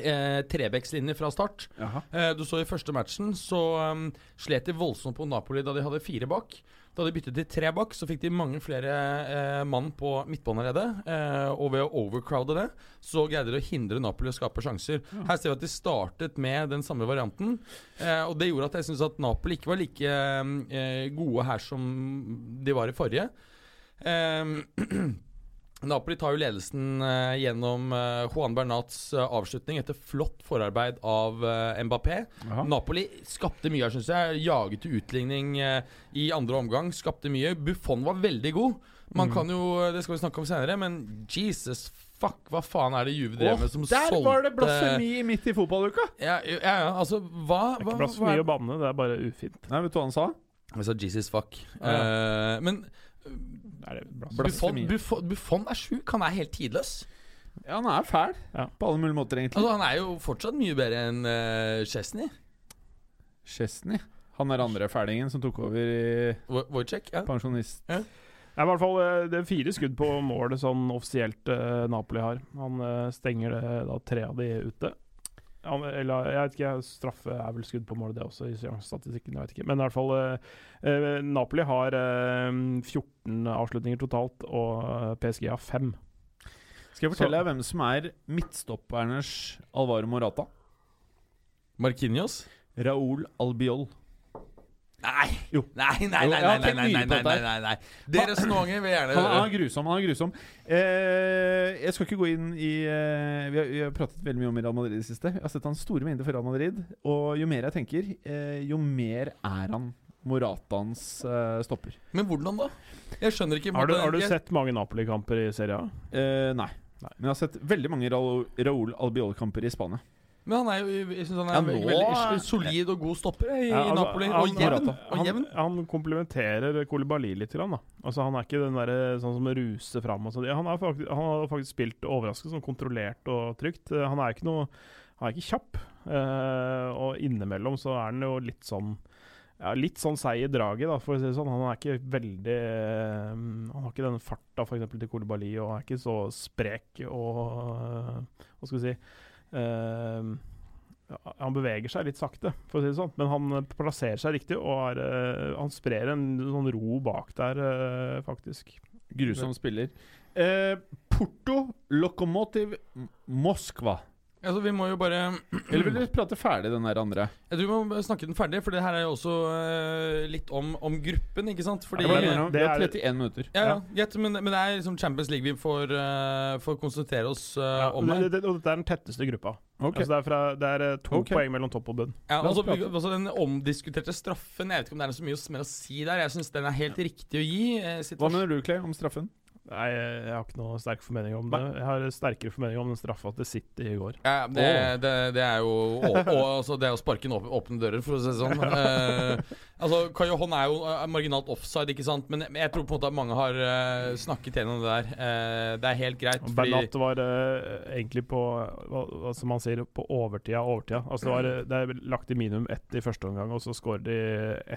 eh, trebekslinje fra start. Eh, du så i første matchen, så um, slet de voldsomt på Napoli da de hadde fire bak. Da de byttet til tre bak, så fikk de mange flere eh, mann på midtbaneleddet. Eh, og ved å overcrowde det, så greide de å hindre Napoli å skape sjanser. Her ser vi at de startet med den samme varianten. Eh, og det gjorde at jeg syns at Napoli ikke var like eh, gode her som de var i forrige. Eh, (clears throat) Napoli tar jo ledelsen eh, gjennom eh, Juan Bernats eh, avslutning etter flott forarbeid av eh, Mbappé. Aha. Napoli skapte mye her, syns jeg. Jaget til utligning eh, i andre omgang. Skapte mye. Buffon var veldig god. Man Mm. kan jo, Det skal vi snakke om senere, men Jesus fuck, hva faen er det Juve drev med som der solgte var det blasfemi midt i fotballuka! Ja, ja, ja, altså Hva, Det er hva, ikke blasfemi hva å banne, det er bare ufint. Nei, vet du hva han sa? Han sa Jesus fuck. Ja, Eh, men Er det? Buffon, Buffon, Buffon er sjuk. Han er helt tidløs. Ja, han er fæl Ja. på alle mulige måter, egentlig. Altså, han er jo fortsatt mye bedre enn uh, Chesney. Chesney. Han er andre fælingen som tok over i Wo- Wojciech. Ja. pensjonist. Det er i hvert fall eh, det er fire skudd på mål sånn offisielt uh, Napoli har. Han uh, stenger det da tre av de ute. Eller jeg vet ikke, straffe er vel skudd på mål, det også, i statistikken. Jeg vet ikke. Men i hvert fall eh, eh, Napoli har eh, 14 avslutninger totalt, og eh, PSG har 5. Skal jeg fortelle deg hvem som er midtstoppernes Alvaro Morata? Marquinhos. Raúl Albiol. Nei! Jo. Nei, nei, nei, nei, nei, nei, nei, nei, nei, nei, nei. Det vil gjerne Han er grusom. han er grusom eh, Jeg skal ikke gå inn i eh, vi, har, vi har pratet veldig mye om Real Madrid i det siste. Jeg har sett han store mengder for Real Madrid. Og jo mer jeg tenker, eh, jo mer er han Moratans eh, stopper. Men hvordan da? Jeg skjønner ikke Har du, har du sett mange Napoli-kamper i Serie A? Eh, nei. Nei. Men jeg har sett veldig mange Raúl Raúl Albiol-kamper i Spania. Men han er jo Jeg synes han er Ja, nå- veldig solid og god stopper i, Ja, i altså, Napoli. han- Og jevn. Han, Og jevn. Han, han komplementerer Kolibali litt. Grann, da. Altså, han er ikke den der, sånn som ruser fram. Og sånt. han, er faktisk, han har faktisk spilt overraskende sånn kontrollert og trygt. Eh, Han er ikke noe Han er ikke kjapp. Uh, og innimellom så er han jo litt sånn ja, Litt sånn seig i draget, da, for å si det sånn. Han er ikke veldig uh, Han har ikke den farta eksempel til Kolibali, og er ikke så sprek og uh, Hva skal vi si ja, han beveger seg litt sakte, for å si det sånn. Men han eh, plasserer seg riktig, og er, uh, han sprer en sånn ro bak der, uh, faktisk. Grusom spiller. Uh, Porto Lokomotiv Moskva. Altså, vi må jo bare (clears throat) Eller vil du prate ferdig den der andre? Jeg tror vi må snakke den ferdig, for det her er jo også uh, litt om, om gruppen, ikke sant? Fordi Ja, det, det er- 31 minutter. Ja, ja, ja. men, men det er liksom Champions League vi får, uh, får konsentrere oss eh, om det, det, og dette er den tetteste gruppa. Okay. Altså det er, fra, det er to okay. poeng mellom topp og bunn. Ja, altså, altså Den omdiskuterte straffen Jeg vet ikke om det er så mye mer å si der. Jeg syns den er helt riktig å gi. Hva mener du, Clay, om straffen? Nei, jeg har ikke noe sterk formening om det. Jeg har sterkere formening om den straffa til City i går. Ja, det, det, det er jo å, å, altså, Det er å sparke inn åpne, dører, for å si det sånn. (laughs) Eh, altså, han er jo marginalt offside, ikke sant? Men jeg, tror på en måte at mange har uh, snakket gjennom det der. Eh, det er helt greit. Fordi, Bernat var uh, egentlig på hva, som man sier, på overtida av overtida. Altså det, var, det er lagt i minimum ett i første omgang, og så skårer de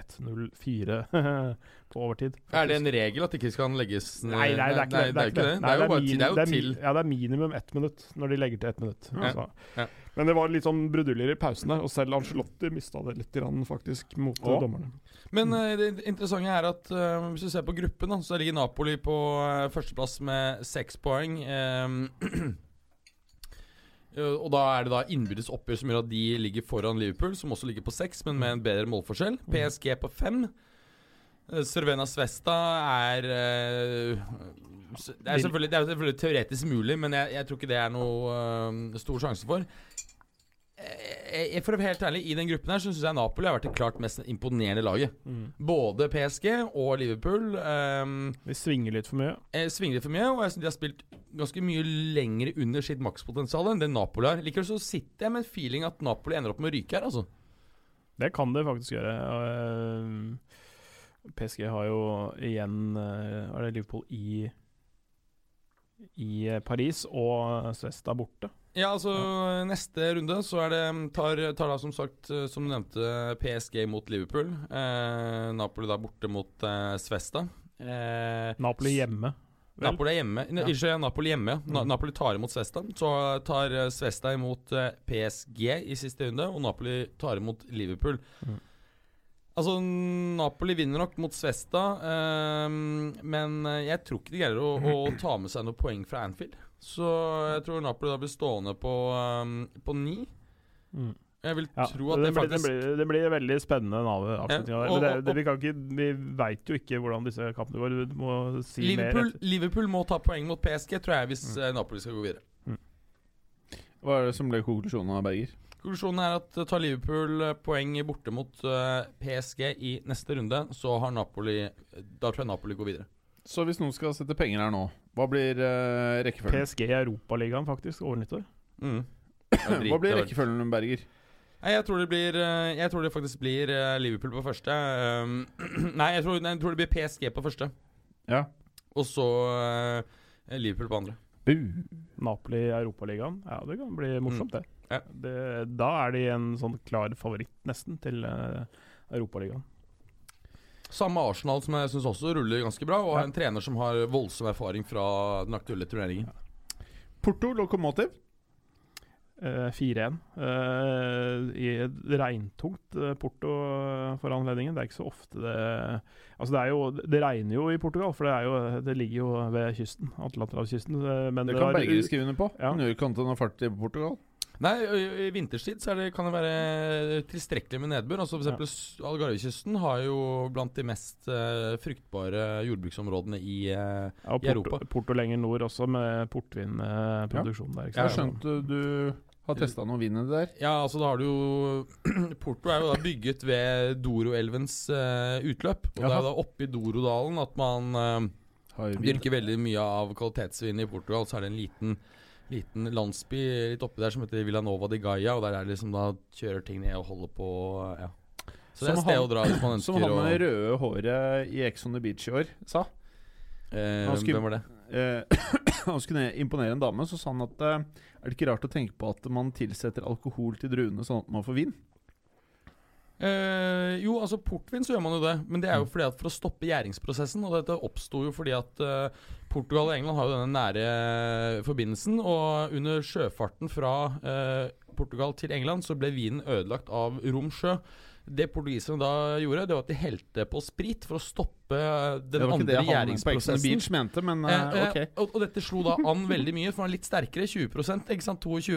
1-0-4 (laughs) på overtid. er det en regel at det ikke skal legges Nei, nei, det er ikke det. det er ikke det. Det er jo bare til, det er til. Ja, det er minimum ett minutt når de legger til ett minutt. Ja. Altså. Ja. Men det var litt sånn bruduljer i pausene, og selv Angelotti mista det litt, grann, faktisk, mot Å. eh, dommerne. Men eh, det interessante er at uh, hvis du ser på gruppen, da, så ligger Napoli på uh, førsteplass med seks poeng. (clears throat) Eh, og da er det da innbyrdes oppgjør som gjør at de ligger foran Liverpool, som også ligger på seks, men med en bedre målforskjell. PSG på fem. Eh, Svesta er eh, det, er selvfølgelig, det er selvfølgelig teoretisk mulig, men jeg, jeg tror ikke det er noe eh, stor sjanse for. Jeg- for å være helt ærlig, I den gruppen her så syns jeg Napoli har vært det klart mest imponerende laget. Både PSG og Liverpool Um, De svinger litt for mye. eh, svinger litt for mye, og jeg synes de har spilt ganske mye lenger under sitt makspotensial enn det Napoli har. Likevel så sitter jeg med en feeling at Napoli ender opp med å ryke her, altså. Det kan det faktisk gjøre. Eh, PSG har jo igjen eh, Er det Liverpool i i eh, Paris og Svesta borte. Ja, altså Neste runde så er det tar, tar da som sagt, eh, som du nevnte, PSG mot Liverpool. Eh, Napoli da borte mot eh, Svesta. Eh, Napoli hjemme. vel? Napoli er hjemme. Ne, Ja. Ikke Napoli hjemme. Na Mm. Napoli tar imot Svesta. Så tar Svesta imot PSG i siste runde, og Napoli tar imot Liverpool. Mm. Altså, Napoli vinner nok mot Svesta, eh, men jeg tror ikke de greier å, å (clears throat) ta med seg noen poeng fra Anfield. Så jeg tror Napoli da blir stående på, um, på ni. Mm. Jeg vil Ja, tro at det, det blir, det, blir, det blir veldig spennende avslutninga. Ja, og- det, vi kan ikke, vi veit jo ikke hvordan disse kampene går. Du må si Liverpool, mer. Liverpool må ta poeng mot PSG, tror jeg, hvis Mm. eh, Napoli skal gå videre. Hva er det som ble konklusjonen av Berger? Konklusjonen er at eh, tar Liverpool eh, poeng borte mot eh, PSG i neste runde, så har Napoli Da tror jeg Napoli går videre. Så hvis noen skal sette penger her nå, hva blir uh, rekkefølgen? PSG i Europaligaen, faktisk, over nyttår. Mm. (clears throat) Hva blir rekkefølgen, Berger? Nei, jeg tror det blir Jeg tror det faktisk blir Liverpool på første. Um, (clears throat) nei, jeg tror, jeg tror det blir PSG på første. Ja. Og så Liverpool på andre. Bu. Napoli i Europaligaen. Ja, det kan bli morsomt, det. Ja. det. Da er de en sånn klar favoritt, nesten, til uh, Europaligaen. Samme Arsenal, som jeg syns også ruller ganske bra, og Ja. en trener som har voldsom erfaring fra den aktuelle turneringen. Porto Lokomotiv. Uh, 4-1. Uh, I et regntungt eh, Porto eh, for anledningen. Det er ikke så ofte det Altså det er jo Det regner jo i Portugal, for det, er jo, det ligger jo ved kysten. Atlanterhavskysten. Men Det det kan var- Berger skrive under på. Ja. Han gjør fart i Portugal. Nei, i vinterstid så er det, kan det være tilstrekkelig med nedbør. Altså for eksempel s- Algarvekysten har jo blant de mest uh, fruktbare jordbruksområdene i uh, Ja, og i Porto, Europa. Porto lenger nord også, med portvinproduksjon der. Ikke Jeg har skjønt du har testa noe vin i det der. Ja, altså da har du jo (clears throat) Porto er jo da bygget ved Doroelvens uh, utløp. Og det er Jaha. jo da oppi Dorodalen at man uh, dyrker veldig mye av kvalitetsvin i Portugal. Så er det en liten, liten landsby litt oppi der som heter Villanova de Gaia, og der er det liksom da kjører ting ned og holder på ja. Så det er et sted han- å dra hvis man Som han med det røde håret i Ex on the Beach i år sa. eh, Han skulle- Hvem var det? Eh, (coughs) han skulle imponere en dame, så sa han at eh, er det ikke rart å tenke på at man tilsetter alkohol til druene sånn at man får vin? Eh, jo, altså portvin så gjør man jo det, men det er jo fordi at for å stoppe gjæringsprosessen. Og dette oppsto jo fordi at eh, Portugal og England har jo denne nære forbindelsen. Og under sjøfarten fra eh, Portugal til England så ble vinen ødelagt av Rom sjø. Det portugiserne da gjorde, det var at de helte på sprit for å stoppe eh, den det var andre han gjæringsprosessen. Beach mente, men Eh, eh, eh, ok. og, og dette slo da an veldig mye, for den er litt sterkere. 20 ikke sant? 22.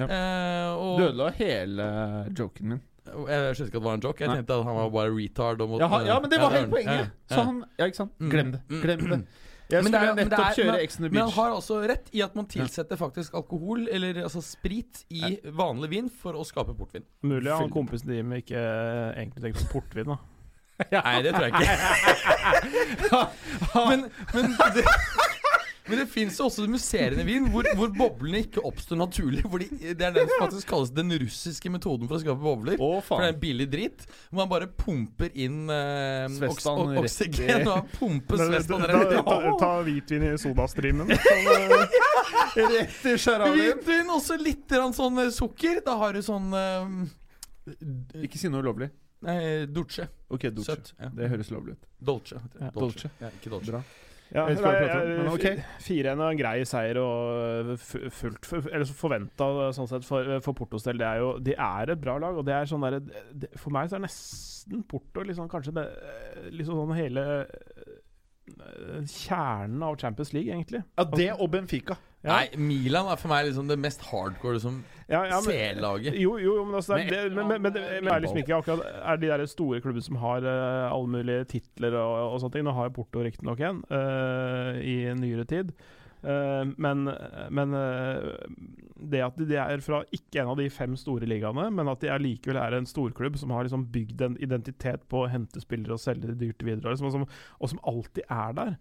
Ja. Eh, og, Du ødela hele joken min. jeg skjønte ikke at det var en joke. Jeg tenkte at han var bare retard. Måtte, Ja, ja, men det var Ja, hele poenget! ja, Så han Ja, ikke sant? Mm. Glem det. Mm. Glem det. (clears throat) Jeg Men det skulle er- nettopp er- kjøre men- Ex on the Men han har altså rett i at man tilsetter faktisk alkohol, eller altså sprit, i vanlig vin for å skape portvin. Mulig han kompisen din ikke eh, egentlig tenkte på portvin. da (laughs) Nei, det tror jeg ikke. (laughs) (laughs) men, men det, men det fins jo også musserende vin hvor, hvor boblene ikke oppstår naturlig. Fordi Det er den som faktisk kalles den russiske metoden for å skape bobler. Å, For det er en billig drit. Hvor man bare pumper inn eh, oks Svestan oksygen. Og pumper svestan ta, rett i ta, ta hvitvin i sodastreamen. Sånn, (laughs) eh, Rett i sjarabien. Hvitvin, også litt sånn eh, sukker. Da har du sånn eh, Ikke si noe ulovlig. Nei, Dolce. Okay, Dolce. Søtt. Ja. Det høres lovlig ut. Dolce. Ja. Dolce. Dolce. Ja, ikke Dolce. Bra. Ja, Jeg vet ikke hva jeg nei, men ok. f- 4-1 er en grei seier og fullt Eller forventa sånn sett for, for Portos del. Det er jo De er et bra lag, og det er sånn der, det- For meg så er nesten Porto liksom kanskje det, liksom sånn hele eh, kjernen av Champions League, egentlig. Ja, det og Benfica. Nei, Milan er for meg liksom det mest hardcore som Ja, C-laget. Jo, jo, men, altså, det, det, men, men, men, det, er liksom ikke akkurat Er de der store klubbene som har uh, alle mulige titler og, og sånne ting. Nå har Porto riktignok en uh, i nyere tid. Uh, men men uh, det at de er fra ikke en av de fem store ligaene, men at de er likevel er en storklubb som har liksom bygd en identitet på å hente spillere og selge de dyrt videre, liksom, og, som, og som alltid er der.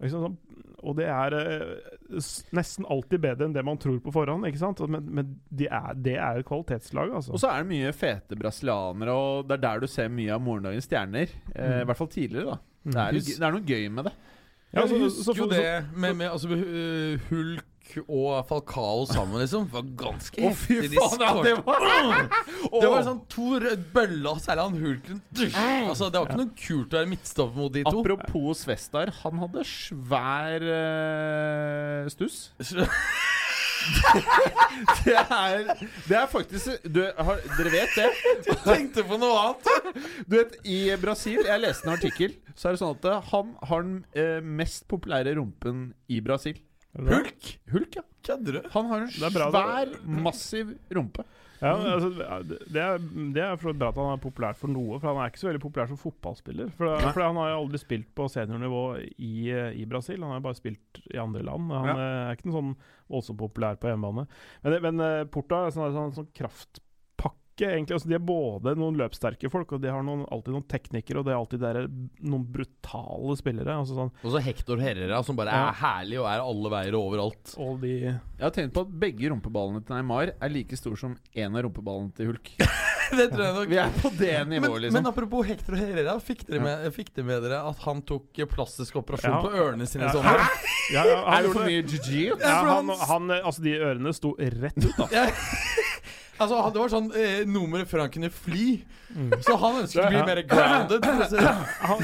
Liksom sånn, og det er eh, nesten alltid bedre enn det man tror på forhånd. ikke sant? Men, men de er, det er jo kvalitetslag, altså. Og så er det mye fete brasilianere, og det er der du ser mye av morgendagens stjerner. Eh, I Mm. hvert fall tidligere, da. Mm. Det er, det er noe gøy med det. Ja, altså, husker jo det med, med altså, uh, Hulk og Falcao sammen, liksom. Det var ganske fy heftig. De faen, ja, det var (laughs) Det var sånn to bøller, særlig han Hulken. Altså, det var ikke noe kult å være midtstopper mot de to. Apropos Svestar, han hadde svær uh, stuss. (laughs) Det er, det er faktisk du, har, Dere vet det? Jeg tenkte på noe annet. Du vet, I Brasil Jeg leste en artikkel. Så er det sånn at eh, han har den eh, mest populære rumpen i Brasil. Hulk? Hulk, ja. Kødder du? Han har en Det bra, svær, massiv rumpe. Ja, altså, det er, det er for bra at han er populær for noe, for han er ikke så veldig populær som fotballspiller. For, for han har jo aldri spilt på seniornivå i, i Brasil, han har jo bare spilt i andre land. Han Ja. eh, er ikke noe sånn voldsomt populær på hjemmebane. Men, men Porta er sånn, sånn, sånn kraftpakke, egentlig. Altså, de er både noen løpssterke folk, og de har noen, alltid noen teknikere, og det er alltid der, noen brutale spillere. Altså, sånn, Og så Hector Herrera, som bare Ja. er herlig og er alle veier og overalt. og de Jeg har tenkt på at begge rumpeballene til Neymar er like store som en av rumpeballene til Hulk. (laughs) det tror jeg nok. Vi er på det Men, nivået, liksom. men apropos Hector Herrera, fikk dere, med, fikk dere med dere at han tok plastisk operasjon Ja. på ørene sine i sommer? Ja, ja, han er det for mye? Ja, han, han- han, altså, de ørene sto rett ut, da. (laughs) Altså, han- Det var sånn eh, nummeret før han kunne fly. Så han ønsket å bli mer grounded. Han,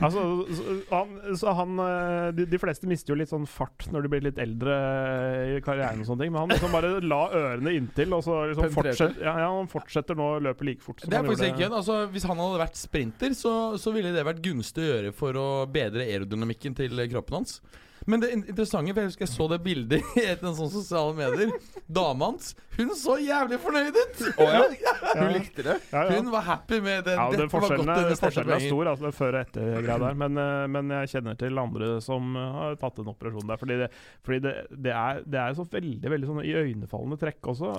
altså, så han, så han eh, de, de fleste mister jo litt sånn fart når de blir litt eldre eh, i karrieren og sånne ting, men han liksom bare la ørene inntil, og så liksom fortsetter, ja, ja, han fortsetter nå å løpe like fort som Det er han faktisk gjorde- ikke. Altså, hvis han hadde vært sprinter, så, så ville det vært gunstig å gjøre for å bedre aerodynamikken til kroppen hans. Men det interessante, for jeg husker jeg så det bildet i et av sånne sosiale medier. Dama hans, hun så jævlig fornøyd ut! (laughs) ja. Ja, Hun likte det? ja. Hun var happy med det. Ja, det Dette var godt forskjellen, er, forskjellen er stor, altså, før og etter der. Men, eh, men jeg kjenner til andre som eh, har tatt en operasjon der. Fordi det, fordi det, det, er, det er så veldig veldig sånn iøynefallende trekk også,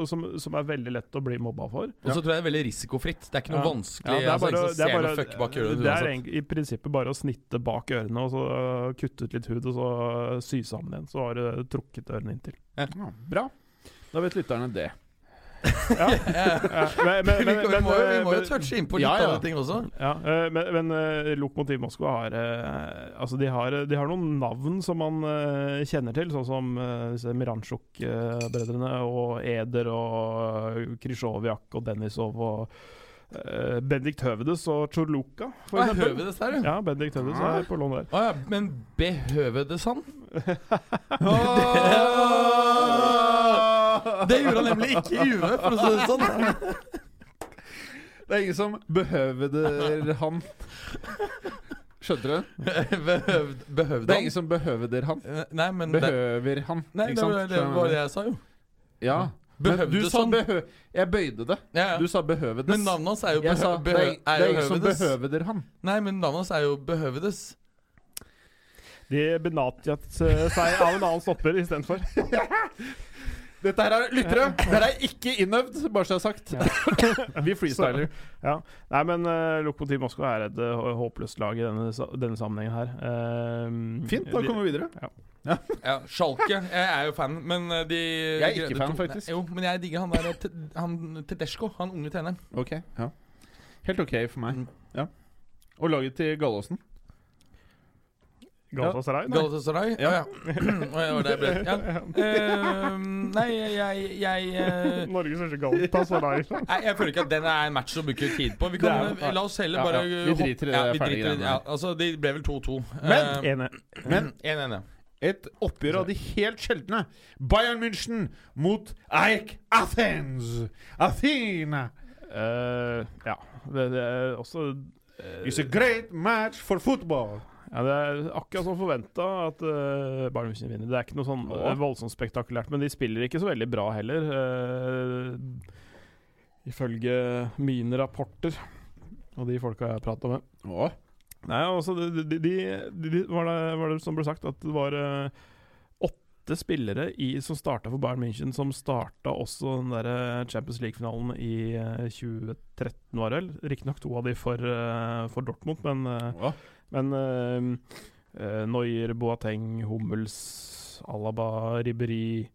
og som, som er veldig lett å bli mobba for. Og så tror jeg det er veldig risikofritt. Det er ikke noe vanskelig. Det er altså, bare, ingen det er bare, bak øret det er i prinsippet bare å snitte bak ørene og så uh, kutte ut litt hud, og så øh, sy sammen igjen. Så har du trukket ørene inntil. Ja, bra. Da vet lytterne det. Ja. Ja, (laughs) men, men, vi, men, vi, må, jo- vi må jo touche inn på litt Ja, ja. andre ting også. ja, øh, men, men øh, Lokomotiv Moskva har øh, Altså, de har, de har noen navn som man kjenner til, sånn som disse Miransjuk-brødrene og Eder og øh, og Denisov og øh, Bendikt Høvedes og Chorluca. for høvedes der, jo. Ja, Bendikt Høvedes er på lån der. Ah, ja, men behøvedes han? (laughs) Det gjorde han nemlig ikke i UV, for å si det sånn. Det er ingen som behøveder han. Skjønte du? Behøvd, behøvde Det er ingen som behøveder han. Eh, Nei, men det, han. Nei, ikke det sant? det, var det jeg sa, jo. Ja. Men du sa han? behø... Jeg bøyde det. Ja, ja. Du sa behøvedes. Men navnet hans er jo, behøvedes sa behø det er, ingen som behøveder han. Nei, men navnet hans er jo behøvedes. De benatjat eh, seg av en annen stopper istedenfor. (laughs) Dette her er lyttere. Dette er ikke innøvd, bare så jeg har sagt. (laughs) Vi freestyler. Ja. Nei, men uh, Lokomotiv Moskva er et uh, håpløst lag i denne, denne sammenhengen her. Uh, Fint, da kommer vi videre. Ja, Schalke. Jeg er jo fan, men eh, de Jeg er ikke fan, to- faktisk. Nei, Jo, men jeg digger han der Han Tedesco, han unge treneren. Ok, ja Helt ok for meg. Mm. Ja Og laget til Gallåsen. Galatasaray? nei. Galatasaray? Ja, ja. (clears throat) Ja, det ble. Ja. Uh, (laughs) nei, jeg, jeg uh... Norges største Galatasaray. Nei, jeg føler ikke at den er en match å bruke tid på. Vi kan, er- la oss heller Ja, bare ja. Vi driter i det ja, vi driter. Ja, altså, det ble vel 2-2. Men- Eh, Men 1-1, ja. Et oppgjør av de helt sjeldne. Bayern München mot Eik Athens. Athena. Uh, ja. Det, det er også uh, It's a great match for football. ja, Det er akkurat som forventa at uh, Bayern München vinner. Det er ikke noe sånn eh, voldsomt spektakulært, men de spiller ikke så veldig bra heller. ifølge mine rapporter og de folka jeg har prata med. Åh. Nei, altså de, de, de, var, det, var det som ble sagt, at det var uh, åtte spillere i, som starta for Bayern München, som starta også den der eh, Champions League-finalen i uh, 2013, var det vel. Riktignok to av de for, uh, for Dortmund, men, eh, Åh. men eh, eh, Neuer, Boateng, Hummels, Alaba, Ribberi,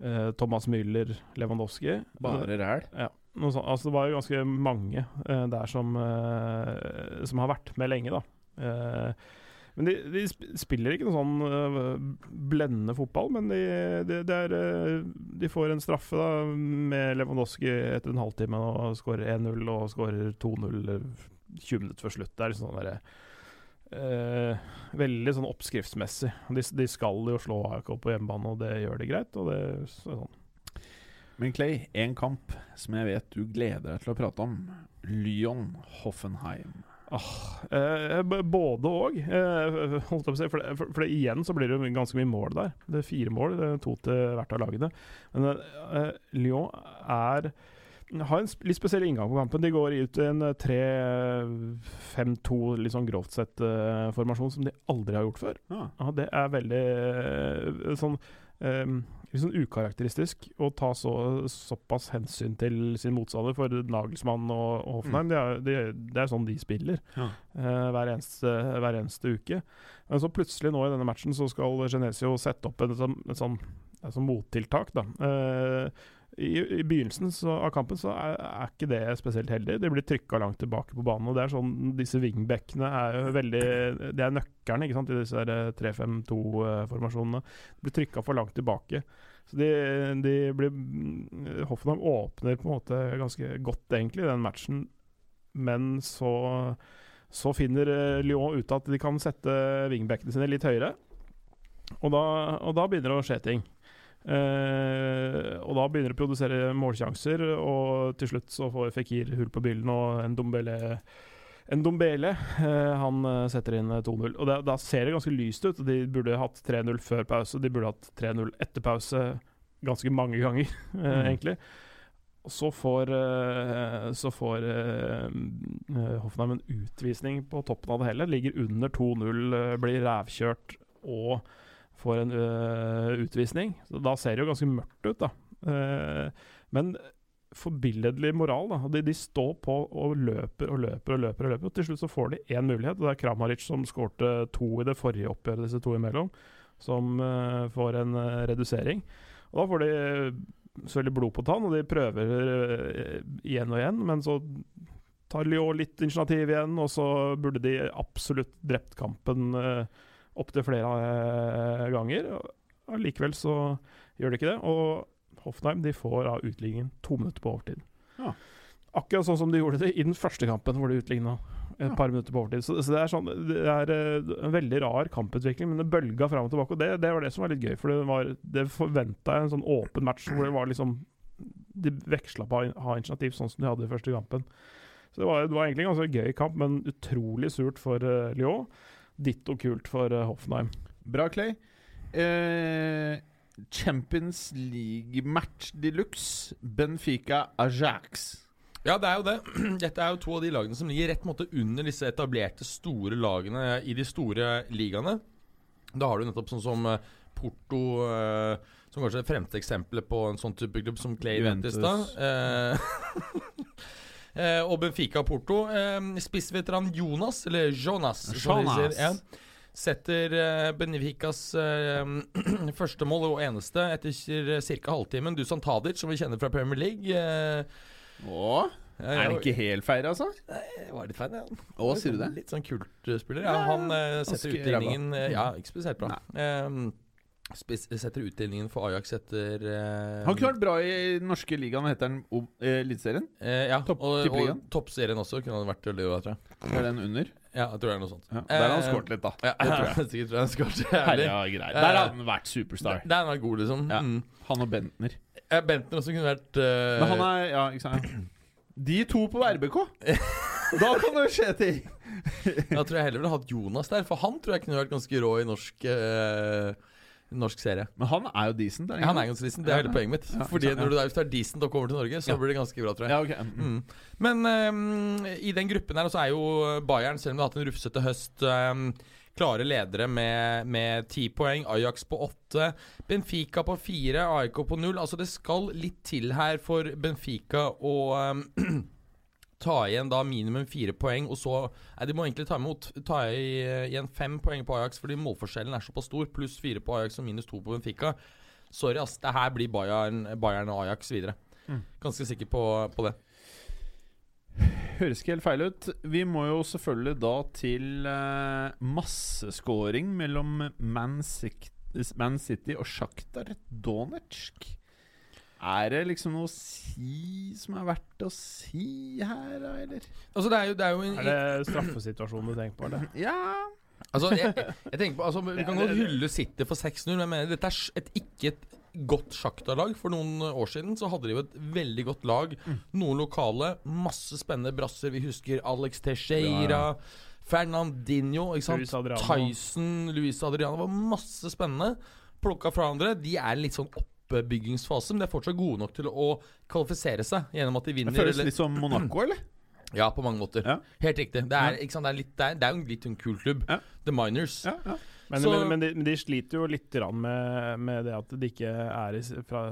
eh, Thomas Müller, Lewandowski. Bare ræl. Ja, sånt. Altså, det var jo ganske mange uh, der som, uh, som har vært med lenge, da. Uh, men de, de spiller ikke noe sånn blendende fotball, men de, de, er, de får en straffe da med Lewandowski etter en halvtime og skårer 1-0 og skårer 2-0 20 minutter før slutt. Det er liksom sånn derre eh, Veldig sånn oppskriftsmessig. De, de skal jo slå AIK på hjemmebane, og det gjør de greit. Og det sånn. Men Clay, en kamp som jeg vet du gleder deg til å prate om. Lyon Hoffenheim. Eh, både og, eh, holdt jeg på å si. For, det- for, for det, igjen så blir det ganske mye mål der. Det er fire mål, det er to til hvert av lagene. Men eh, Lyon er har en litt spesiell inngang på kampen. De går ut i en eh, 3-5-2, litt sånn grovt sett eh, formasjon, som de aldri har gjort før. Ah. Ja, det er veldig eh, sånn litt sånn ukarakteristisk å ta så, såpass hensyn til sin motstander. For Nagelsmann og, og Hoffenheim, det, er, det, det er sånn de spiller Ja. uh, hver, eneste, hver eneste uke. Men så plutselig nå i denne matchen så skal Genesio sette opp en, sånn- et sånn, et sånn mottiltak. da. Eh, i, I begynnelsen så, av kampen så er, er ikke det spesielt heldig. De blir trykka langt tilbake på banen. og det er sånn, Disse wingbackene er jo veldig Det er nøkkelen ikke sant, i disse 3-5-2-formasjonene. De blir trykka for langt tilbake. Så de, de blir Hoffenheim åpner på en måte ganske godt, egentlig, den matchen. Men så, så finner eh, Lyon ut at de kan sette wingbackene sine litt høyere. Og da, og da begynner det å skje ting. Eh, og da begynner de å produsere målsjanser, og til slutt så får Fikir hull på byllen, og en Dombele en Dombele eh, han eh, setter inn 2-0. Og da, ser det ganske lyst ut. De burde hatt 3-0 før pause, de burde hatt 3-0 etter pause ganske mange ganger, (laughs) eh, Mm. egentlig. Og så får, så får Hoffenheim en utvisning på toppen av det hele. Ligger under 2-0, eh, blir rævkjørt og får en uh, utvisning. Så da ser det jo ganske mørkt ut, da. Uh, men forbilledlig moral. da de, de står på og løper og løper og løper. Og løper Og til slutt så får de én mulighet, og det er Kramaric som skårte to i det forrige oppgjøret, disse to imellom, som uh, får en redusering. Og da får de selvfølgelig blod på tann, og de prøver igjen og igjen, men så tar Lyon litt initiativ igjen, og så burde de absolutt drept kampen uh, opptil flere eh, ganger. Allikevel så gjør de ikke det. Og Hoffenheim de får av utligningen to minutter på overtid. Ja. Akkurat sånn som de gjorde det i den første kampen, hvor de utligna et Ja. par minutter på overtid. Så, så det er, sånn, det er eh, en veldig rar kamputvikling, men det bølga fram og tilbake. Og det, det var det som var litt gøy, for det, var, det forventa jeg en sånn åpen match hvor det var liksom De veksla på å ha initiativ, sånn som de hadde i første kampen. Så det var, det var egentlig en ganske gøy kamp, men utrolig surt for uh, Lyon. Ditto kult for uh, Hoffenheim. Bra, Clay. Eh, Champions League-match de luxe. Benfica-Ajax. Ja, det er jo det. (clears throat) Dette er jo to av de lagene som ligger rett måte under disse etablerte store lagene i de store ligaene. Da har du nettopp sånn som eh, Porto eh, Som kanskje er det fremste eksempelet på en sånn type klubb som Clay Juventus. Ventis. da eh, eh, (laughs) Og Benfica Porto. Eh, Spissveteran Jonas, eller Jonas, Jonas. ja, setter eh, Benficas eh, (clears throat) første mål og eneste etter ca. halvtimen. Dusan Tadic, som vi kjenner fra Premier League. Eh, ja. er det ikke helt feil, altså? jeg var litt feil, ja. Å, sier du det? Litt sånn kultspiller. Ja, han eh, setter utligningen eh, Ja, ikke spesielt bra. Um, setter utdelingen for Ajax etter eh, Han klarte bra i den norske ligaen, heter den? Eh, Eliteserien? eh, Ja, Topp- og, og toppserien også kunne han vært å tror jeg. Er den under? Ja, jeg tror det er noe sånt. Ja, der har han skåret litt, da. Ja, (laughs) Det tror jeg. sikkert tror han skåret greier. Der har han vært superstar. Der der han god, liksom. Ja. Mm. Han og Bentner. Ja, Bentner også kunne vært uh, Men han er Ja, ikke sant? De to på RBK! (laughs) Da kan det skje ting! Da tror jeg heller ville hatt Jonas der, for han tror jeg kunne vært ganske rå i norsk eh, Norsk serie. Men han er jo decent. Er Han er ganske decent, det er hele poenget mitt. Fordi når du er, hvis du er decent og kommer til Norge, så blir det ganske bra, tror jeg. Ja, ok. Mm. Mm. Men um, i den gruppen her så er jo Bayern, selv om de har hatt en rufsete høst, um, klare ledere med med ti poeng. Ajax på åtte. Benfica på fire. AIK på null. Altså, det skal litt til her for Benfica å ehm, ta igjen da minimum fire poeng, og så Nei, de må egentlig ta, imot, ta igjen fem poeng på Ajax, fordi målforskjellen er såpass stor. Pluss fire på Ajax og minus to på Benfica. Sorry, ass. Det her blir Bayern, Bayern og Ajax videre. Mm. Ganske sikker på, på det. Høres ikke helt feil ut. Vi må jo selvfølgelig da til uh, masseskåring mellom Man City, Man City og Sjaktar Donetsk. Er det liksom noe å si som er verdt å si her, da, eller? Altså, det er jo, det er jo en, Er det straffesituasjonen du tenker på? Eller? (laughs) Ja Altså, jeg, jeg tenker på altså, Vi kan godt hylle City for 6-0, men jeg mener dette er et, ikke et godt Shakhtar-lag. For noen år siden så hadde de jo et veldig godt lag. Noen lokale, masse spennende brasser. Vi husker Alex Teixeira, Fernandinho, ikke sant? Luis Adriano. Tyson, Luis Adriano. Det var masse spennende. Plukka fra andre. De er litt sånn oppbyggingsfase, men de er fortsatt gode nok til å kvalifisere seg gjennom at de vinner. Det føles eller- litt som Monaco, eller? (clears throat) Ja, på mange måter. Ja. Helt riktig. Det er, ikke sant? Det er, litt, det er, det er en litt en kul klubb. Ja. The Miners. Ja, ja. Men, Så- men, men, de, men de sliter jo litt med, med det at de ikke er i, fra,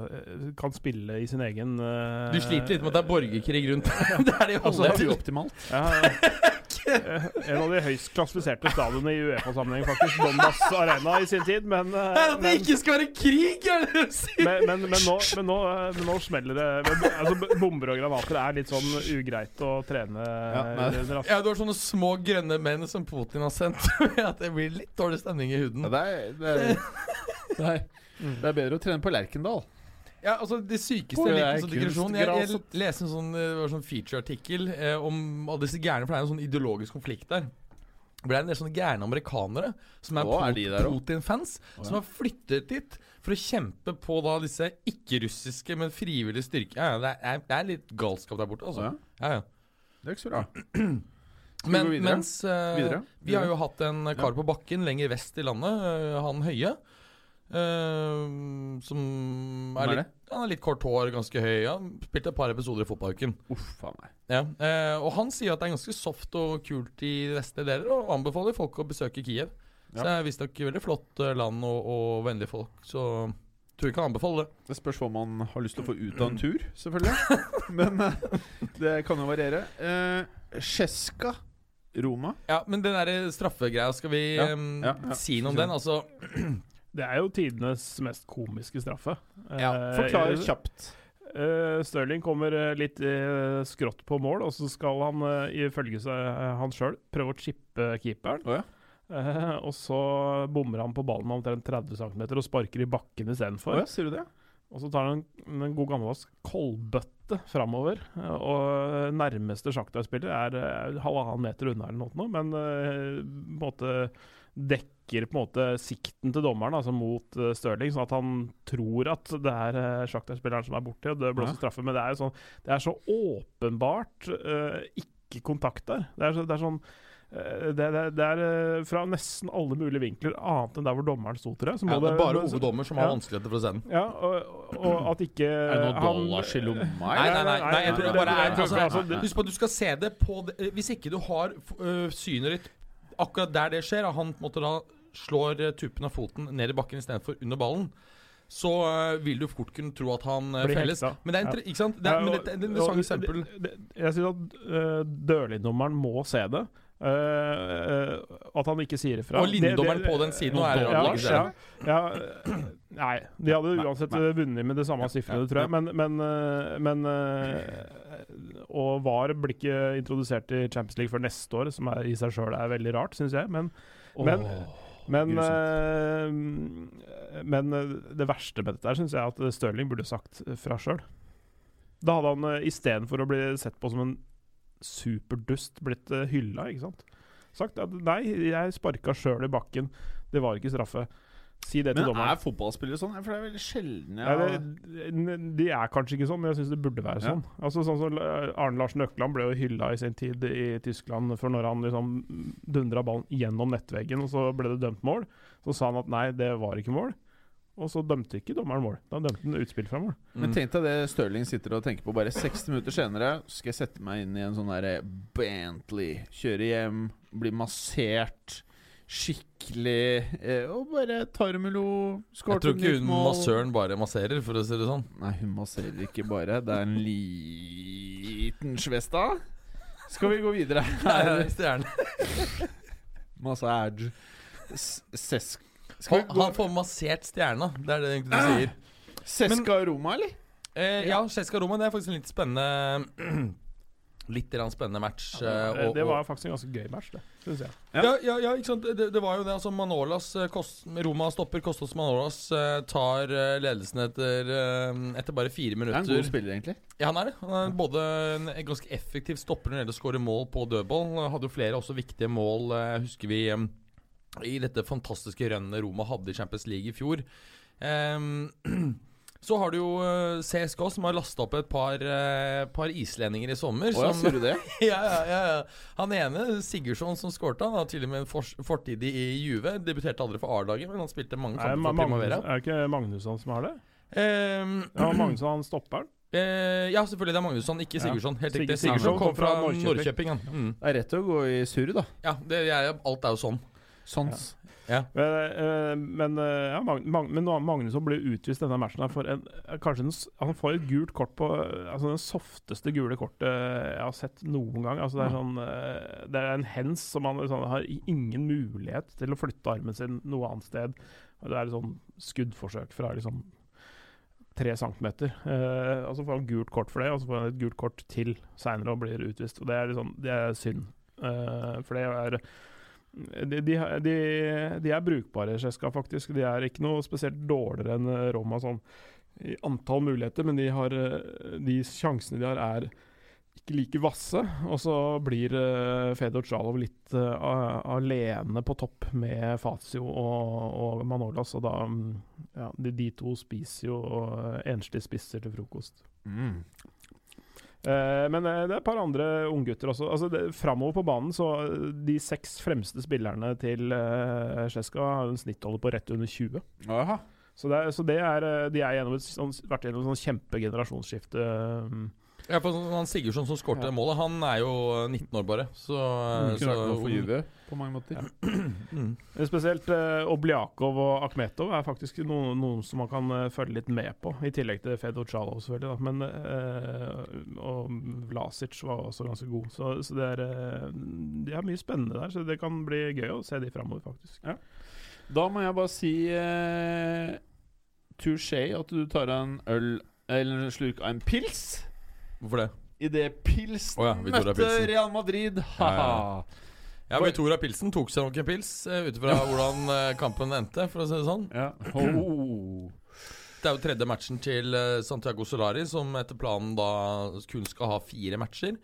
kan spille i sin egen uh, Du sliter litt med at det er borgerkrig rundt. (laughs) det er det jo Altså alle. uoptimalt. ja, eh, en av de høyst klassifiserte stadionene i Uefa-sammenheng, faktisk. Donbass Arena i sin tid, men eh, At det men, ikke skal være krig, er det du sier? men, men, men, nå, men, nå, eh, men nå smeller det altså, Bomber og granater er litt sånn ugreit å trene eh. Ja, du har sånne små grønne menn som Putin har sendt. (laughs) At det blir litt dårlig stemning i huden. Ja, det, er, det, er, (laughs) det, er, det er bedre å trene på Lerkendal. Ja, altså Det sykeste jeg en om digresjon Jeg, jeg leste en sånn, eh, sånn feature-artikkel eh, om alle disse gærne, for det er en sånn ideologisk konflikt der. Det er en del sånne gærne amerikanere som er, Å, er Put- de? Putin-fans, som har flyttet dit for å kjempe på da disse ikke-russiske, men frivillige styrker. Ja, ja, det, er, det er litt galskap der borte, altså. Ja. Ja, ja. Det er ikke så bra. (clears throat) Men vi videre? mens uh, Videre? Vi har jo hatt en kar på bakken lenger vest i landet, uh, han Høie. uh, som er litt, han har litt kort hår, ganske høy. Han spilte et par episoder i Fotballuken. Uff faen meg. Ja, eh, og han sier at det er ganske soft og kult i vestlige deler, og anbefaler folk å besøke Kiev. Så det er visstnok veldig flott eh, land og, og vennlige folk, så tror jeg kan anbefale det. Det spørs hva man har lyst til å få ut av en tur, selvfølgelig. (laughs) Men eh, det kan jo variere. Sjeska Roma. Ja, men den der straffegreia, skal vi Ja, ja, ja. si noe om den? Altså, (clears throat) Det er jo tidenes mest komiske straffe. Ja, Eh, Forklar eh, kjapt. Uh, Stirling kommer eh, litt uh, skrått på mål, og så skal han uh, ifølge seg, uh, han sjøl prøve å chippe keeperen. Oh, ja. Uh, og så bommer han på ballen omtrent 30 cm og sparker i bakken istedenfor. Oh, ja, sier du det? Og så tar han en, en god gammeldags kolbøtte framover. eh, og nærmeste sjaktarspiller er eh, halvannen meter unna, eller noe, men eh, på en måte dekker på en måte sikten til dommeren altså mot uh, Stirling, sånn at han tror at det er uh, sjaktarspilleren som er borti, og det blåser Ja. straffe. Men det er jo sånn Det er så åpenbart uh, ikke kontakt der. Det er, så, det er sånn det, det, det er fra nesten alle mulige vinkler, annet enn der hvor dommeren sto. Så må ja, det er bare hoveddommer som har Ja. vanskeligheter for å se den. Ja, og, og at ikke Er det noen han- dollars i lomma? Nei, nei, nei, nei, jeg tror det bare er altså, altså, Husk på at du skal se det på det, Hvis ikke du har uh, synet ditt akkurat der det skjer, at han måtte da slår øh, tuppen av foten ned i bakken istedenfor under ballen, så øh, vil du fort kunne tro at han øh, Blir felles. hekta. Men det er, ikke sant? Det er, Ja, og- det, er et og- interessant eksempel. det- det- Jeg syns at uh, dørlindommeren må se det. eh, at han ikke sier ifra. Og det- på den siden nå er det ja, ja, ja, (clears throat) Nei, de hadde Nei, uansett nei. eh, vunnet med det samme sifrene, tror jeg. Men, men, uh, men eh, Og VAR blir ikke introdusert i Champions League før neste år, som er, i seg sjøl er veldig rart, syns jeg. Men, men, men, uh, men eh, det verste med dette her syns jeg at Stirling burde sagt fra sjøl. Da hadde han uh, istedenfor å bli sett på som en superdust blitt uh, hylla, ikke sant. Sagt at nei, jeg sparka sjøl i bakken, det var ikke straffe. Si det til Men dommeren. er fotballspillere sånn? For det er veldig sjelden Ja, jeg det, de er kanskje ikke sånn, men jeg syns det burde være Ja. sånn. Altså sånn som eh, Arne Larsen Økland ble jo hylla i sin tid i Tyskland for når han liksom dundra ballen gjennom nettveggen, og så ble det dømt mål. Så sa han at nei, det var ikke mål. Og så dømte ikke dommeren mål. Da dømte han utspill fra mål. Men tenk deg det Stirling sitter og tenker på. Bare 60 minutter senere skal jeg sette meg inn i en sånn derre Bentley. Kjøre hjem, bli massert. Skikkelig eh, Og bare tar det med ro. Jeg tror ikke hun massøren bare masserer, for å si det sånn. Nei, hun masserer ikke bare. Det er en liten svesta. Skal vi gå videre? (laughs) Her. Stjerne. Massage. Ses Han, han får massert stjerna, det er det egentlig du sier. Seska Roma, eller? Eh, ja, Seska Roma. det er faktisk en litt spennende Litt spennende match. eh, og- det var faktisk en ganske gøy match, det. Synes jeg. Ja. ja, ja, ja, ikke sant. Det, det var jo det. altså Manolas eh, kost, Roma stopper Kostos Manolas. eh, tar eh, ledelsen etter, eh, etter bare fire minutter. Det er en god spiller, egentlig. Ja, han er det. Han er både en ganske effektiv stopper når det gjelder å skåre mål på dødball. Hadde jo flere også viktige mål, eh, husker vi, i dette fantastiske rønnet Roma hadde i Champions League i fjor. Em, (clears throat) så har du jo eh, CSK, som har lasta opp et par, eh, par islendinger i sommer. Å ja, som- du det? (laughs) ja, ja, ja, ja. Han ene, Sigurdsson, som skårte, han har til og med en for, fortid i Juve. Debuterte aldri for A-laget, men han spilte mange Er, kamper for Primavera. er det ikke Magnusson som har det? Um, Ja, Magnusson han stopper den. (clears throat) Eh, ja, selvfølgelig. Det er Magnusson, ikke Sigurdsson. Helt riktig. Sigurdsson kom fra Norrköping. Mm. Det er rett å gå i surr, da. ja det er, alt er jo sånn. Sons. Ja. Men, eh, men, eh, ja, Magnusson blir utvist denne matchen her for en, eh, kanskje en, Han får et gult kort på Altså den softeste gule kortet jeg har sett noen gang. Altså Det er Ja. sånn Det er en hens som han sånn, har ingen mulighet til å flytte armen sin noe annet sted. Det er et sånn skuddforsøk fra liksom tre centimeter. Eh, og så får han gult kort for det, og så får han et gult kort til seinere og blir utvist. Og Det er, liksom, det er synd. Eh, for det er de, de, de, er brukbare, Sjeska, faktisk. De er ikke noe spesielt dårligere enn eh, Roma sånn i antall muligheter, men har, eh, de sjansene de har, er ikke like vasse. Og så blir uh, Fedor Tsjalov litt uh, alene på topp med Fazio og, og Manolas, og da mm, ja, de to spiser jo uh, enslige spisser til frokost. Mm. Eh, men eh, det er et par andre unggutter også. Altså, det- Framover på banen, så eh, de seks fremste spillerne til uh, Sjeska har en snittholder på rett under 20. Aha. Så det så det er De er gjennom et, sånn, vært gjennom et sånn kjempegenerasjonsskifte. um, Ja, for han Sigurdsson som skårte Ja. målet, han er jo 19 år bare. Så, Kunne så for Juve på mange måter. (clears throat) Mm. Eh, Spesielt uh, Obliakov og Akhmetov er faktisk noen, noen som man kan eh, følge litt med på, i tillegg til Fedor Tsjalov, selvfølgelig. Da. Men, eh, og Vlasic var også ganske god. Så, så det er, eh, de har mye spennende der, så det kan bli gøy å se de framover, faktisk. Da må jeg bare si uh, touché at du tar en øl eller en slurk av en pils. Hvorfor det? Idet Pilsen oh, ja, møtte. Real Madrid. Ja, Ha-ha. Ja, Victoria Pilsen tok seg nok en pils, uh, ut ifra hvordan eh, kampen endte, for å si det sånn. Ja. (clears throat) Oh. Det er jo tredje matchen til eh, Santiago Solari, som etter planen da kun skal ha fire matcher.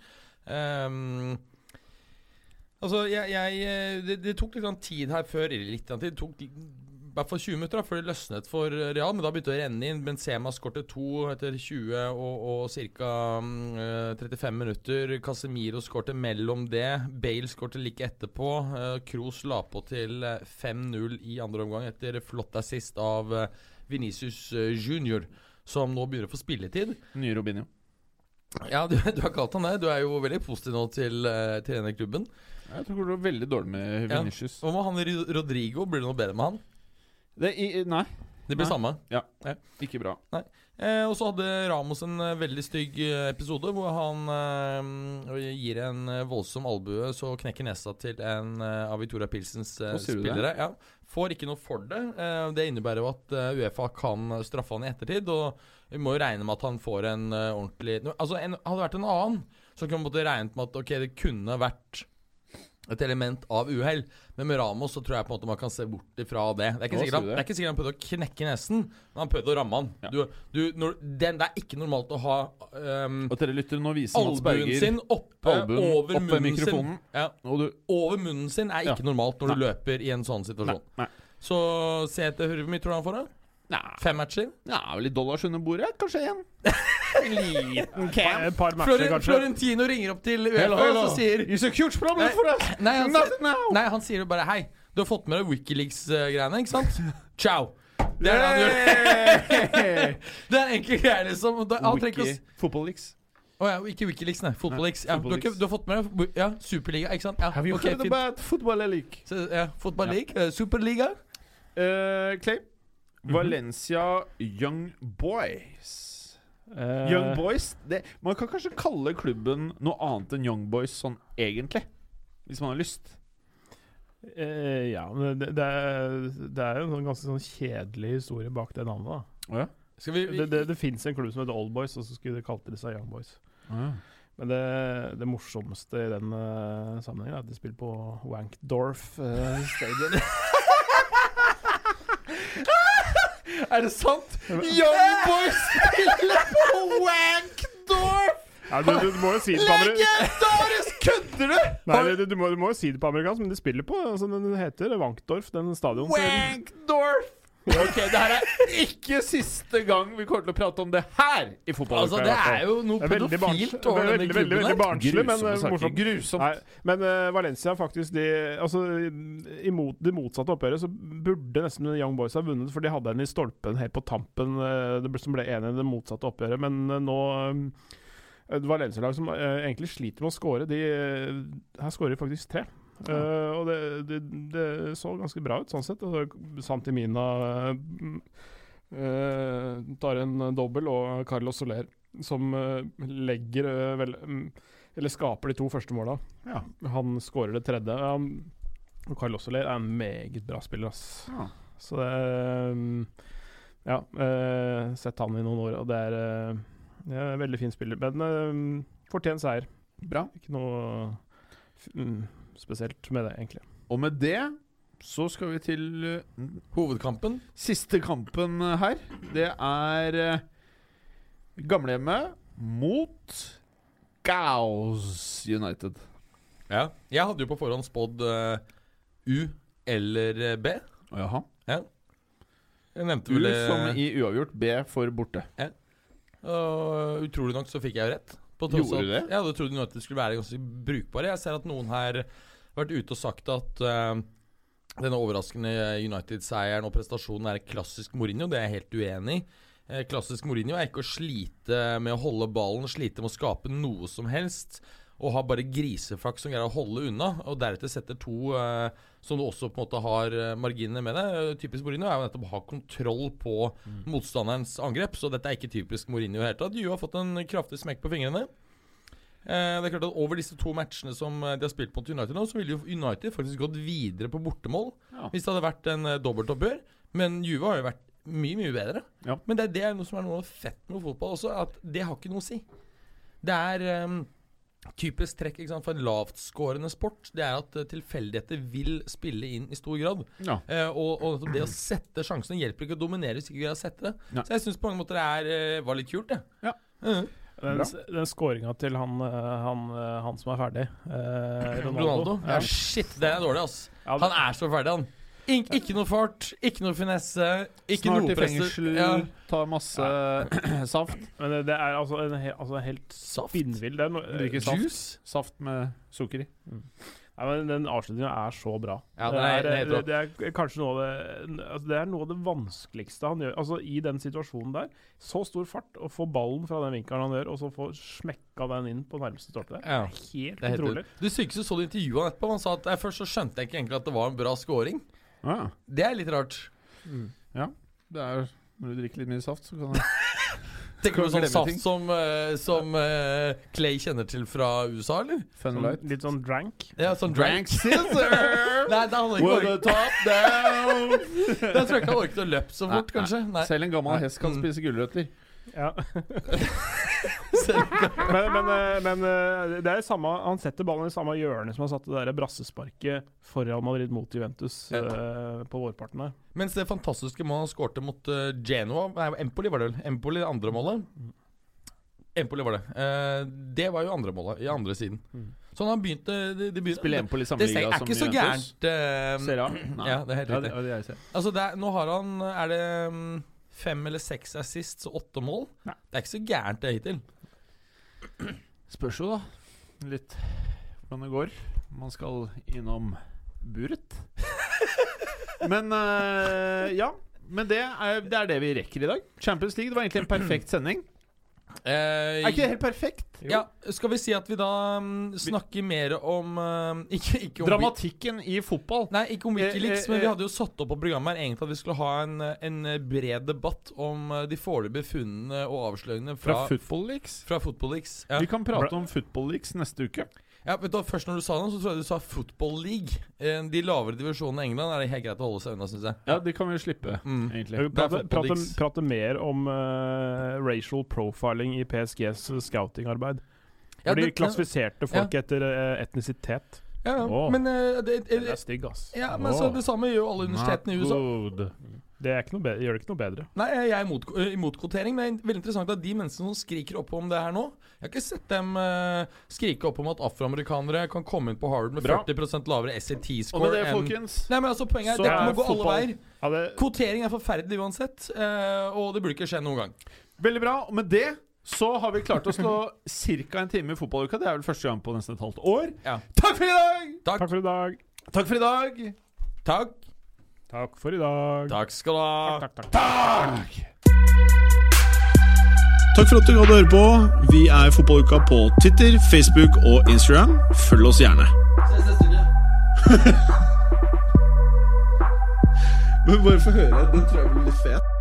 Um, altså, jeg, jeg eh, det, det tok litt grann tid her før litt tid, Det tok hvert fall 20 minutter da, før det løsnet for Real. Men da begynte det å renne inn. Benzema skårte to etter 20 og, og ca. 35 minutter. Casemiro skårte mellom det. Bale skårte like etterpå. Uh, Kroos la på til eh, 5-0 i andre omgang etter flott assist av Venicius eh, Junior, som nå begynner å få spilletid. Nye Robinho. Ja, du, du har kalt han det. Du er jo veldig positiv nå til, til denne klubben. Jeg tror det går veldig dårlig med Ja. Venicius. Hva med han Rodrigo? Blir det noe bedre med han? Det, i, nei, Det blir Nei. samme. ikke bra. Eh, og så hadde Ramos en eh, veldig stygg eh, episode hvor han eh, gir en eh, voldsom albue, så knekker nesa til en eh, av Victoria Pilsens eh, Hva sier du det? spillere. Ja, får ikke noe for det. Eh, det innebærer jo at eh, Uefa kan straffe han i ettertid. Og vi må jo regne med at han får en eh, ordentlig Altså, en, hadde det vært en annen, så kunne man måtte regnet med at ok, det kunne vært et element av uhell. Men med Ramos så tror jeg på en måte man kan se bort ifra det. Det er ikke sikkert han, det? er ikke sikkert han prøvde å knekke nesen, men han prøvde å ramme han. Ja. Du, du, når, den, det er ikke normalt å ha um, viser albuen sin oppe albuen over oppe munnen mikrofonen. sin. Ja, Og du over munnen sin er ikke Ja. normalt når du løper i en sånn Nei. situasjon. nei. Så se etter hvor mye tror du han får, da? Nei, Fem matcher? ja, vel litt dollars under bordet. Kanskje én. En liten (laughs) Et par matcher, kanskje. Florentino ringer opp til Uefa og så sier It's a huge problem for us. Nei, han, sier- now. nei, han sier jo bare Hei, du har fått med deg Wikileaks-greiene, ikke sant? (laughs) Ciao. Det er det han gjør. (laughs) Det er enkle greier, liksom. Wiki. Football leaks. Å ja, ikke Wikileaks, nei. Fotballleaks. Ja, du, har ikke- du har fått med deg Ja, Superliga, ikke sant? Ja, Have you okay, heard fint. about football league? Så, ja, football Ja. League, eh, Superliga. Uh. Mhm. Valencia Young Boys. Uh, Young Boys det, Man kan kanskje kalle klubben noe annet enn Young Boys sånn egentlig. Hvis man har lyst. Uh, ja, men det, det, er, det er jo en sånn ganske sånn kjedelig historie bak det navnet. da oh, ja? Vi, vi Det, det, det fins en klubb som heter Old Boys, og så skulle de kalt de seg Young Boys. Men det, det morsomste i den uh, sammenhengen er at de spiller på Wankdorf uh, Stadium. (laughs) Er det sant? Youngboy spiller på Wankdorf! ja, du, du, du må jo si det på. Legendarisk! Kødder du? Nei, du, du må jo si det på amerikansk, men de spiller på altså, Den heter Wankdorf, den stadion. Wankdorf! Ok, det her er ikke siste gang vi kommer til å prate om det her i fotball. Altså, det er jo noe er veldig pedofilt over veldig, denne veldig, veldig, klubben barnslig, men eh, morsomt. Grusomt. Nei, men uh, Valencia faktisk de, altså, I mot, det motsatte oppgjøret så burde nesten Young Boys ha vunnet, for de hadde en i stolpen helt på tampen uh, det ble, som ble enig i det motsatte oppgjøret. Men uh, nå eh, Valencia-lag som egentlig sliter med å skåre, de her skårer de faktisk tre. Eh, og det, det, det så ganske bra ut, sånn sett. Altså, Santimina uh, tar en dobbel, og Carlos Soler som legger vel, mm, Eller skaper de to første måla. Ja. Han skårer det tredje. Um, og Carlos Soler er en meget bra spiller, ass. Ja. Så det mm, Ja, uh, sett han i noen år, og det er, uh, en veldig fin spiller. Men uh, fortjent seier. Bra. Ikke noe mm, spesielt med det, egentlig. Og med det så skal vi til uh, Hovedkampen. siste kampen her. Det er uh, gamlehjemmet mot Gaus United. Ja. Jeg hadde jo på forhånd spådd uh, U eller B. Jaha. Jeg nevnte U vel U som i uavgjort, B for borte. Og utrolig nok så fikk jeg jo rett. Gjorde du at det? Jeg hadde trodd United skulle være ganske brukbare. Jeg ser at noen her har vært ute og sagt at uh, denne overraskende United-seieren og prestasjonen er klassisk Mourinho. Det er jeg helt uenig i. Eh, klassisk Mourinho er ikke å slite med å holde ballen, slite med å skape noe som helst. Og ha bare griseflaks som greier å holde unna, og deretter setter to eh, som du også på en måte har marginer marginene med det. Eh, Typisk Mourinho er jo nettopp å ha kontroll på motstanderens angrep, så dette er ikke typisk Mourinho i det hele tatt. Juve har fått en kraftig smekk på fingrene. Eh, det er klart at Over disse to matchene som eh, de har spilt mot United nå, så ville jo United faktisk gått videre på bortemål Ja. hvis det hadde vært en eh, dobbeltoppgjør. Men Juve har jo vært mye, mye bedre. Ja. Men det det er noe som er noe fett med fotball også, at det har ikke noe å si. Det er eh, typisk trekk ikke sant, for en lavtskårende sport. Det er at eh, tilfeldigheter vil spille inn i stor grad. Ja. Eh, og, og det å sette sjansene hjelper ikke å dominere hvis ikke vi har å sette det. Ja. Så jeg syns på mange måter det er, eh, var litt kult, det. Ja. Mm. Den, den skåringa til han, eh, han, han som er ferdig, eh, (laughs) Ronaldo, Ronaldo. Ja, Ja. shit, det er dårlig, ass. Ja, Han er så ferdig, han. Ik ikke noe fart, ikke noe finesse, ikke Snart noe i fengsel, Ja. tar masse (clears throat) saft. Men det, det er altså en, he, altså helt Saft. spinnvill det no, Drikker saft. Juice. Saft med sukker i. Nei, men Den avslutninga er så bra. Ja, det, er- det, er det, det er kanskje noe av det altså Det er noe av det vanskeligste han gjør. Altså I den situasjonen der. Så stor fart, å få ballen fra den vinkelen han gjør, og så få smekka den inn på nærmeste stolpe. Det Ja. er helt helt utrolig. ut. Du sykeste så du intervjuet han etterpå. Han sa at eh, først så skjønte jeg ikke egentlig at det var en bra scoring. Ja. Det er litt rart. Ja Det er når du drikker litt mye saft, så kan (laughs) det Tenker du sånn saft ting. som, uh, som uh, Clay kjenner til fra USA, eller? Fun Sånn, light. litt sånn drank. Ja, sånn drank. scissor! (laughs) Nei, det handler ikke With om the top down! (laughs) Jeg tror ikke han orket å løpe så fort, Nei, kanskje. Nei. Selv en gammel Nei. hest kan Mm. spise gulrøtter. Ja. (laughs) Men, men, eh, men eh, det er samme, han setter ballen i samme hjørne som han satte det der brassesparket for Real Madrid mot Juventus Ja. uh, på vårparten her. Mens det fantastiske målet han skårte mot uh, Genoa Nei, Empoli var det vel. Empoli det andre målet. Empoli var det. Uh, det var jo andre målet, i andre siden. Mm. Sånn han begynte, begynt de det, Spille Empoli samme liga som Juventus? Det er ikke så gærent. Uh, Ser han? Nei. Ja, det er helt Ja, det, det. Altså det er, Nå har han Er det mm, fem eller seks assists og åtte mål? Nei. Det er ikke så gærent, det hittil. Spørs jo, da. Litt hvordan det går. Man skal innom buret. (laughs) Men øh, ja. Men det er, det er det vi rekker i dag. Champions League det var egentlig en perfekt sending. Eh, Er ikke det helt perfekt? Ja, Skal vi si at vi da um, snakker mer om uh, (laughs) Ikke, ikke om Dramatikken i fotball. Nei, ikke om Wikileaks, Eh, eh, men vi eh. hadde jo satt opp på programmet her egentlig at vi skulle ha en, en bred debatt om eh, de foreløpige funnene og avsløringene Fra fra, Football Leaks. fra Football Leaks. Ja. Vi kan prate om Football Leaks neste uke. Ja, vet du, hva, Først når du sa det, så tror jeg du sa Football League. Eh, De lavere divisjonene i England er det helt greit å holde seg unna, syns jeg. Ja, det kan vi slippe, Mm. egentlig. Prate, prate, prate mer om uh, racial profiling i PSGs scoutingarbeid. Ja, Hvor de klassifiserte folk etter uh, etnisitet. Ja, ja. Åh. Men uh, det, Det det, er stygg, ass. ja, men så det samme gjør jo alle universitetene i USA. Good. Det er ikke noe bedre, gjør det ikke noe bedre. Nei, jeg er imot, eh, imot kvotering, men det er veldig interessant at de menneskene som skriker opp om det her nå Jeg har ikke sett dem uh, skrike opp om at afroamerikanere kan komme inn på Harvard med Bra. 40% lavere Og SAT-score med det, folkens Nei, men altså Poenget er Så dette er må gå alle veier. Ja, det, Kvotering er forferdelig uansett, uh, og det burde ikke skje noen gang. Veldig bra. Og med det så har vi klart å slå ca. en time i fotballuka. Det er vel første gang på nesten et halvt år. Ja. Takk for i dag! Takk. takk for i dag. Takk for i dag. Takk. Takk for i dag. Takk skal du ha. Takk, takk, takk. Takk! Takk for at du gadd å høre på. Vi er Fotballuka på Twitter, Facebook og Instagram. Følg oss gjerne. Ses neste uke. Men bare få høre. Den tror jeg blir litt fet.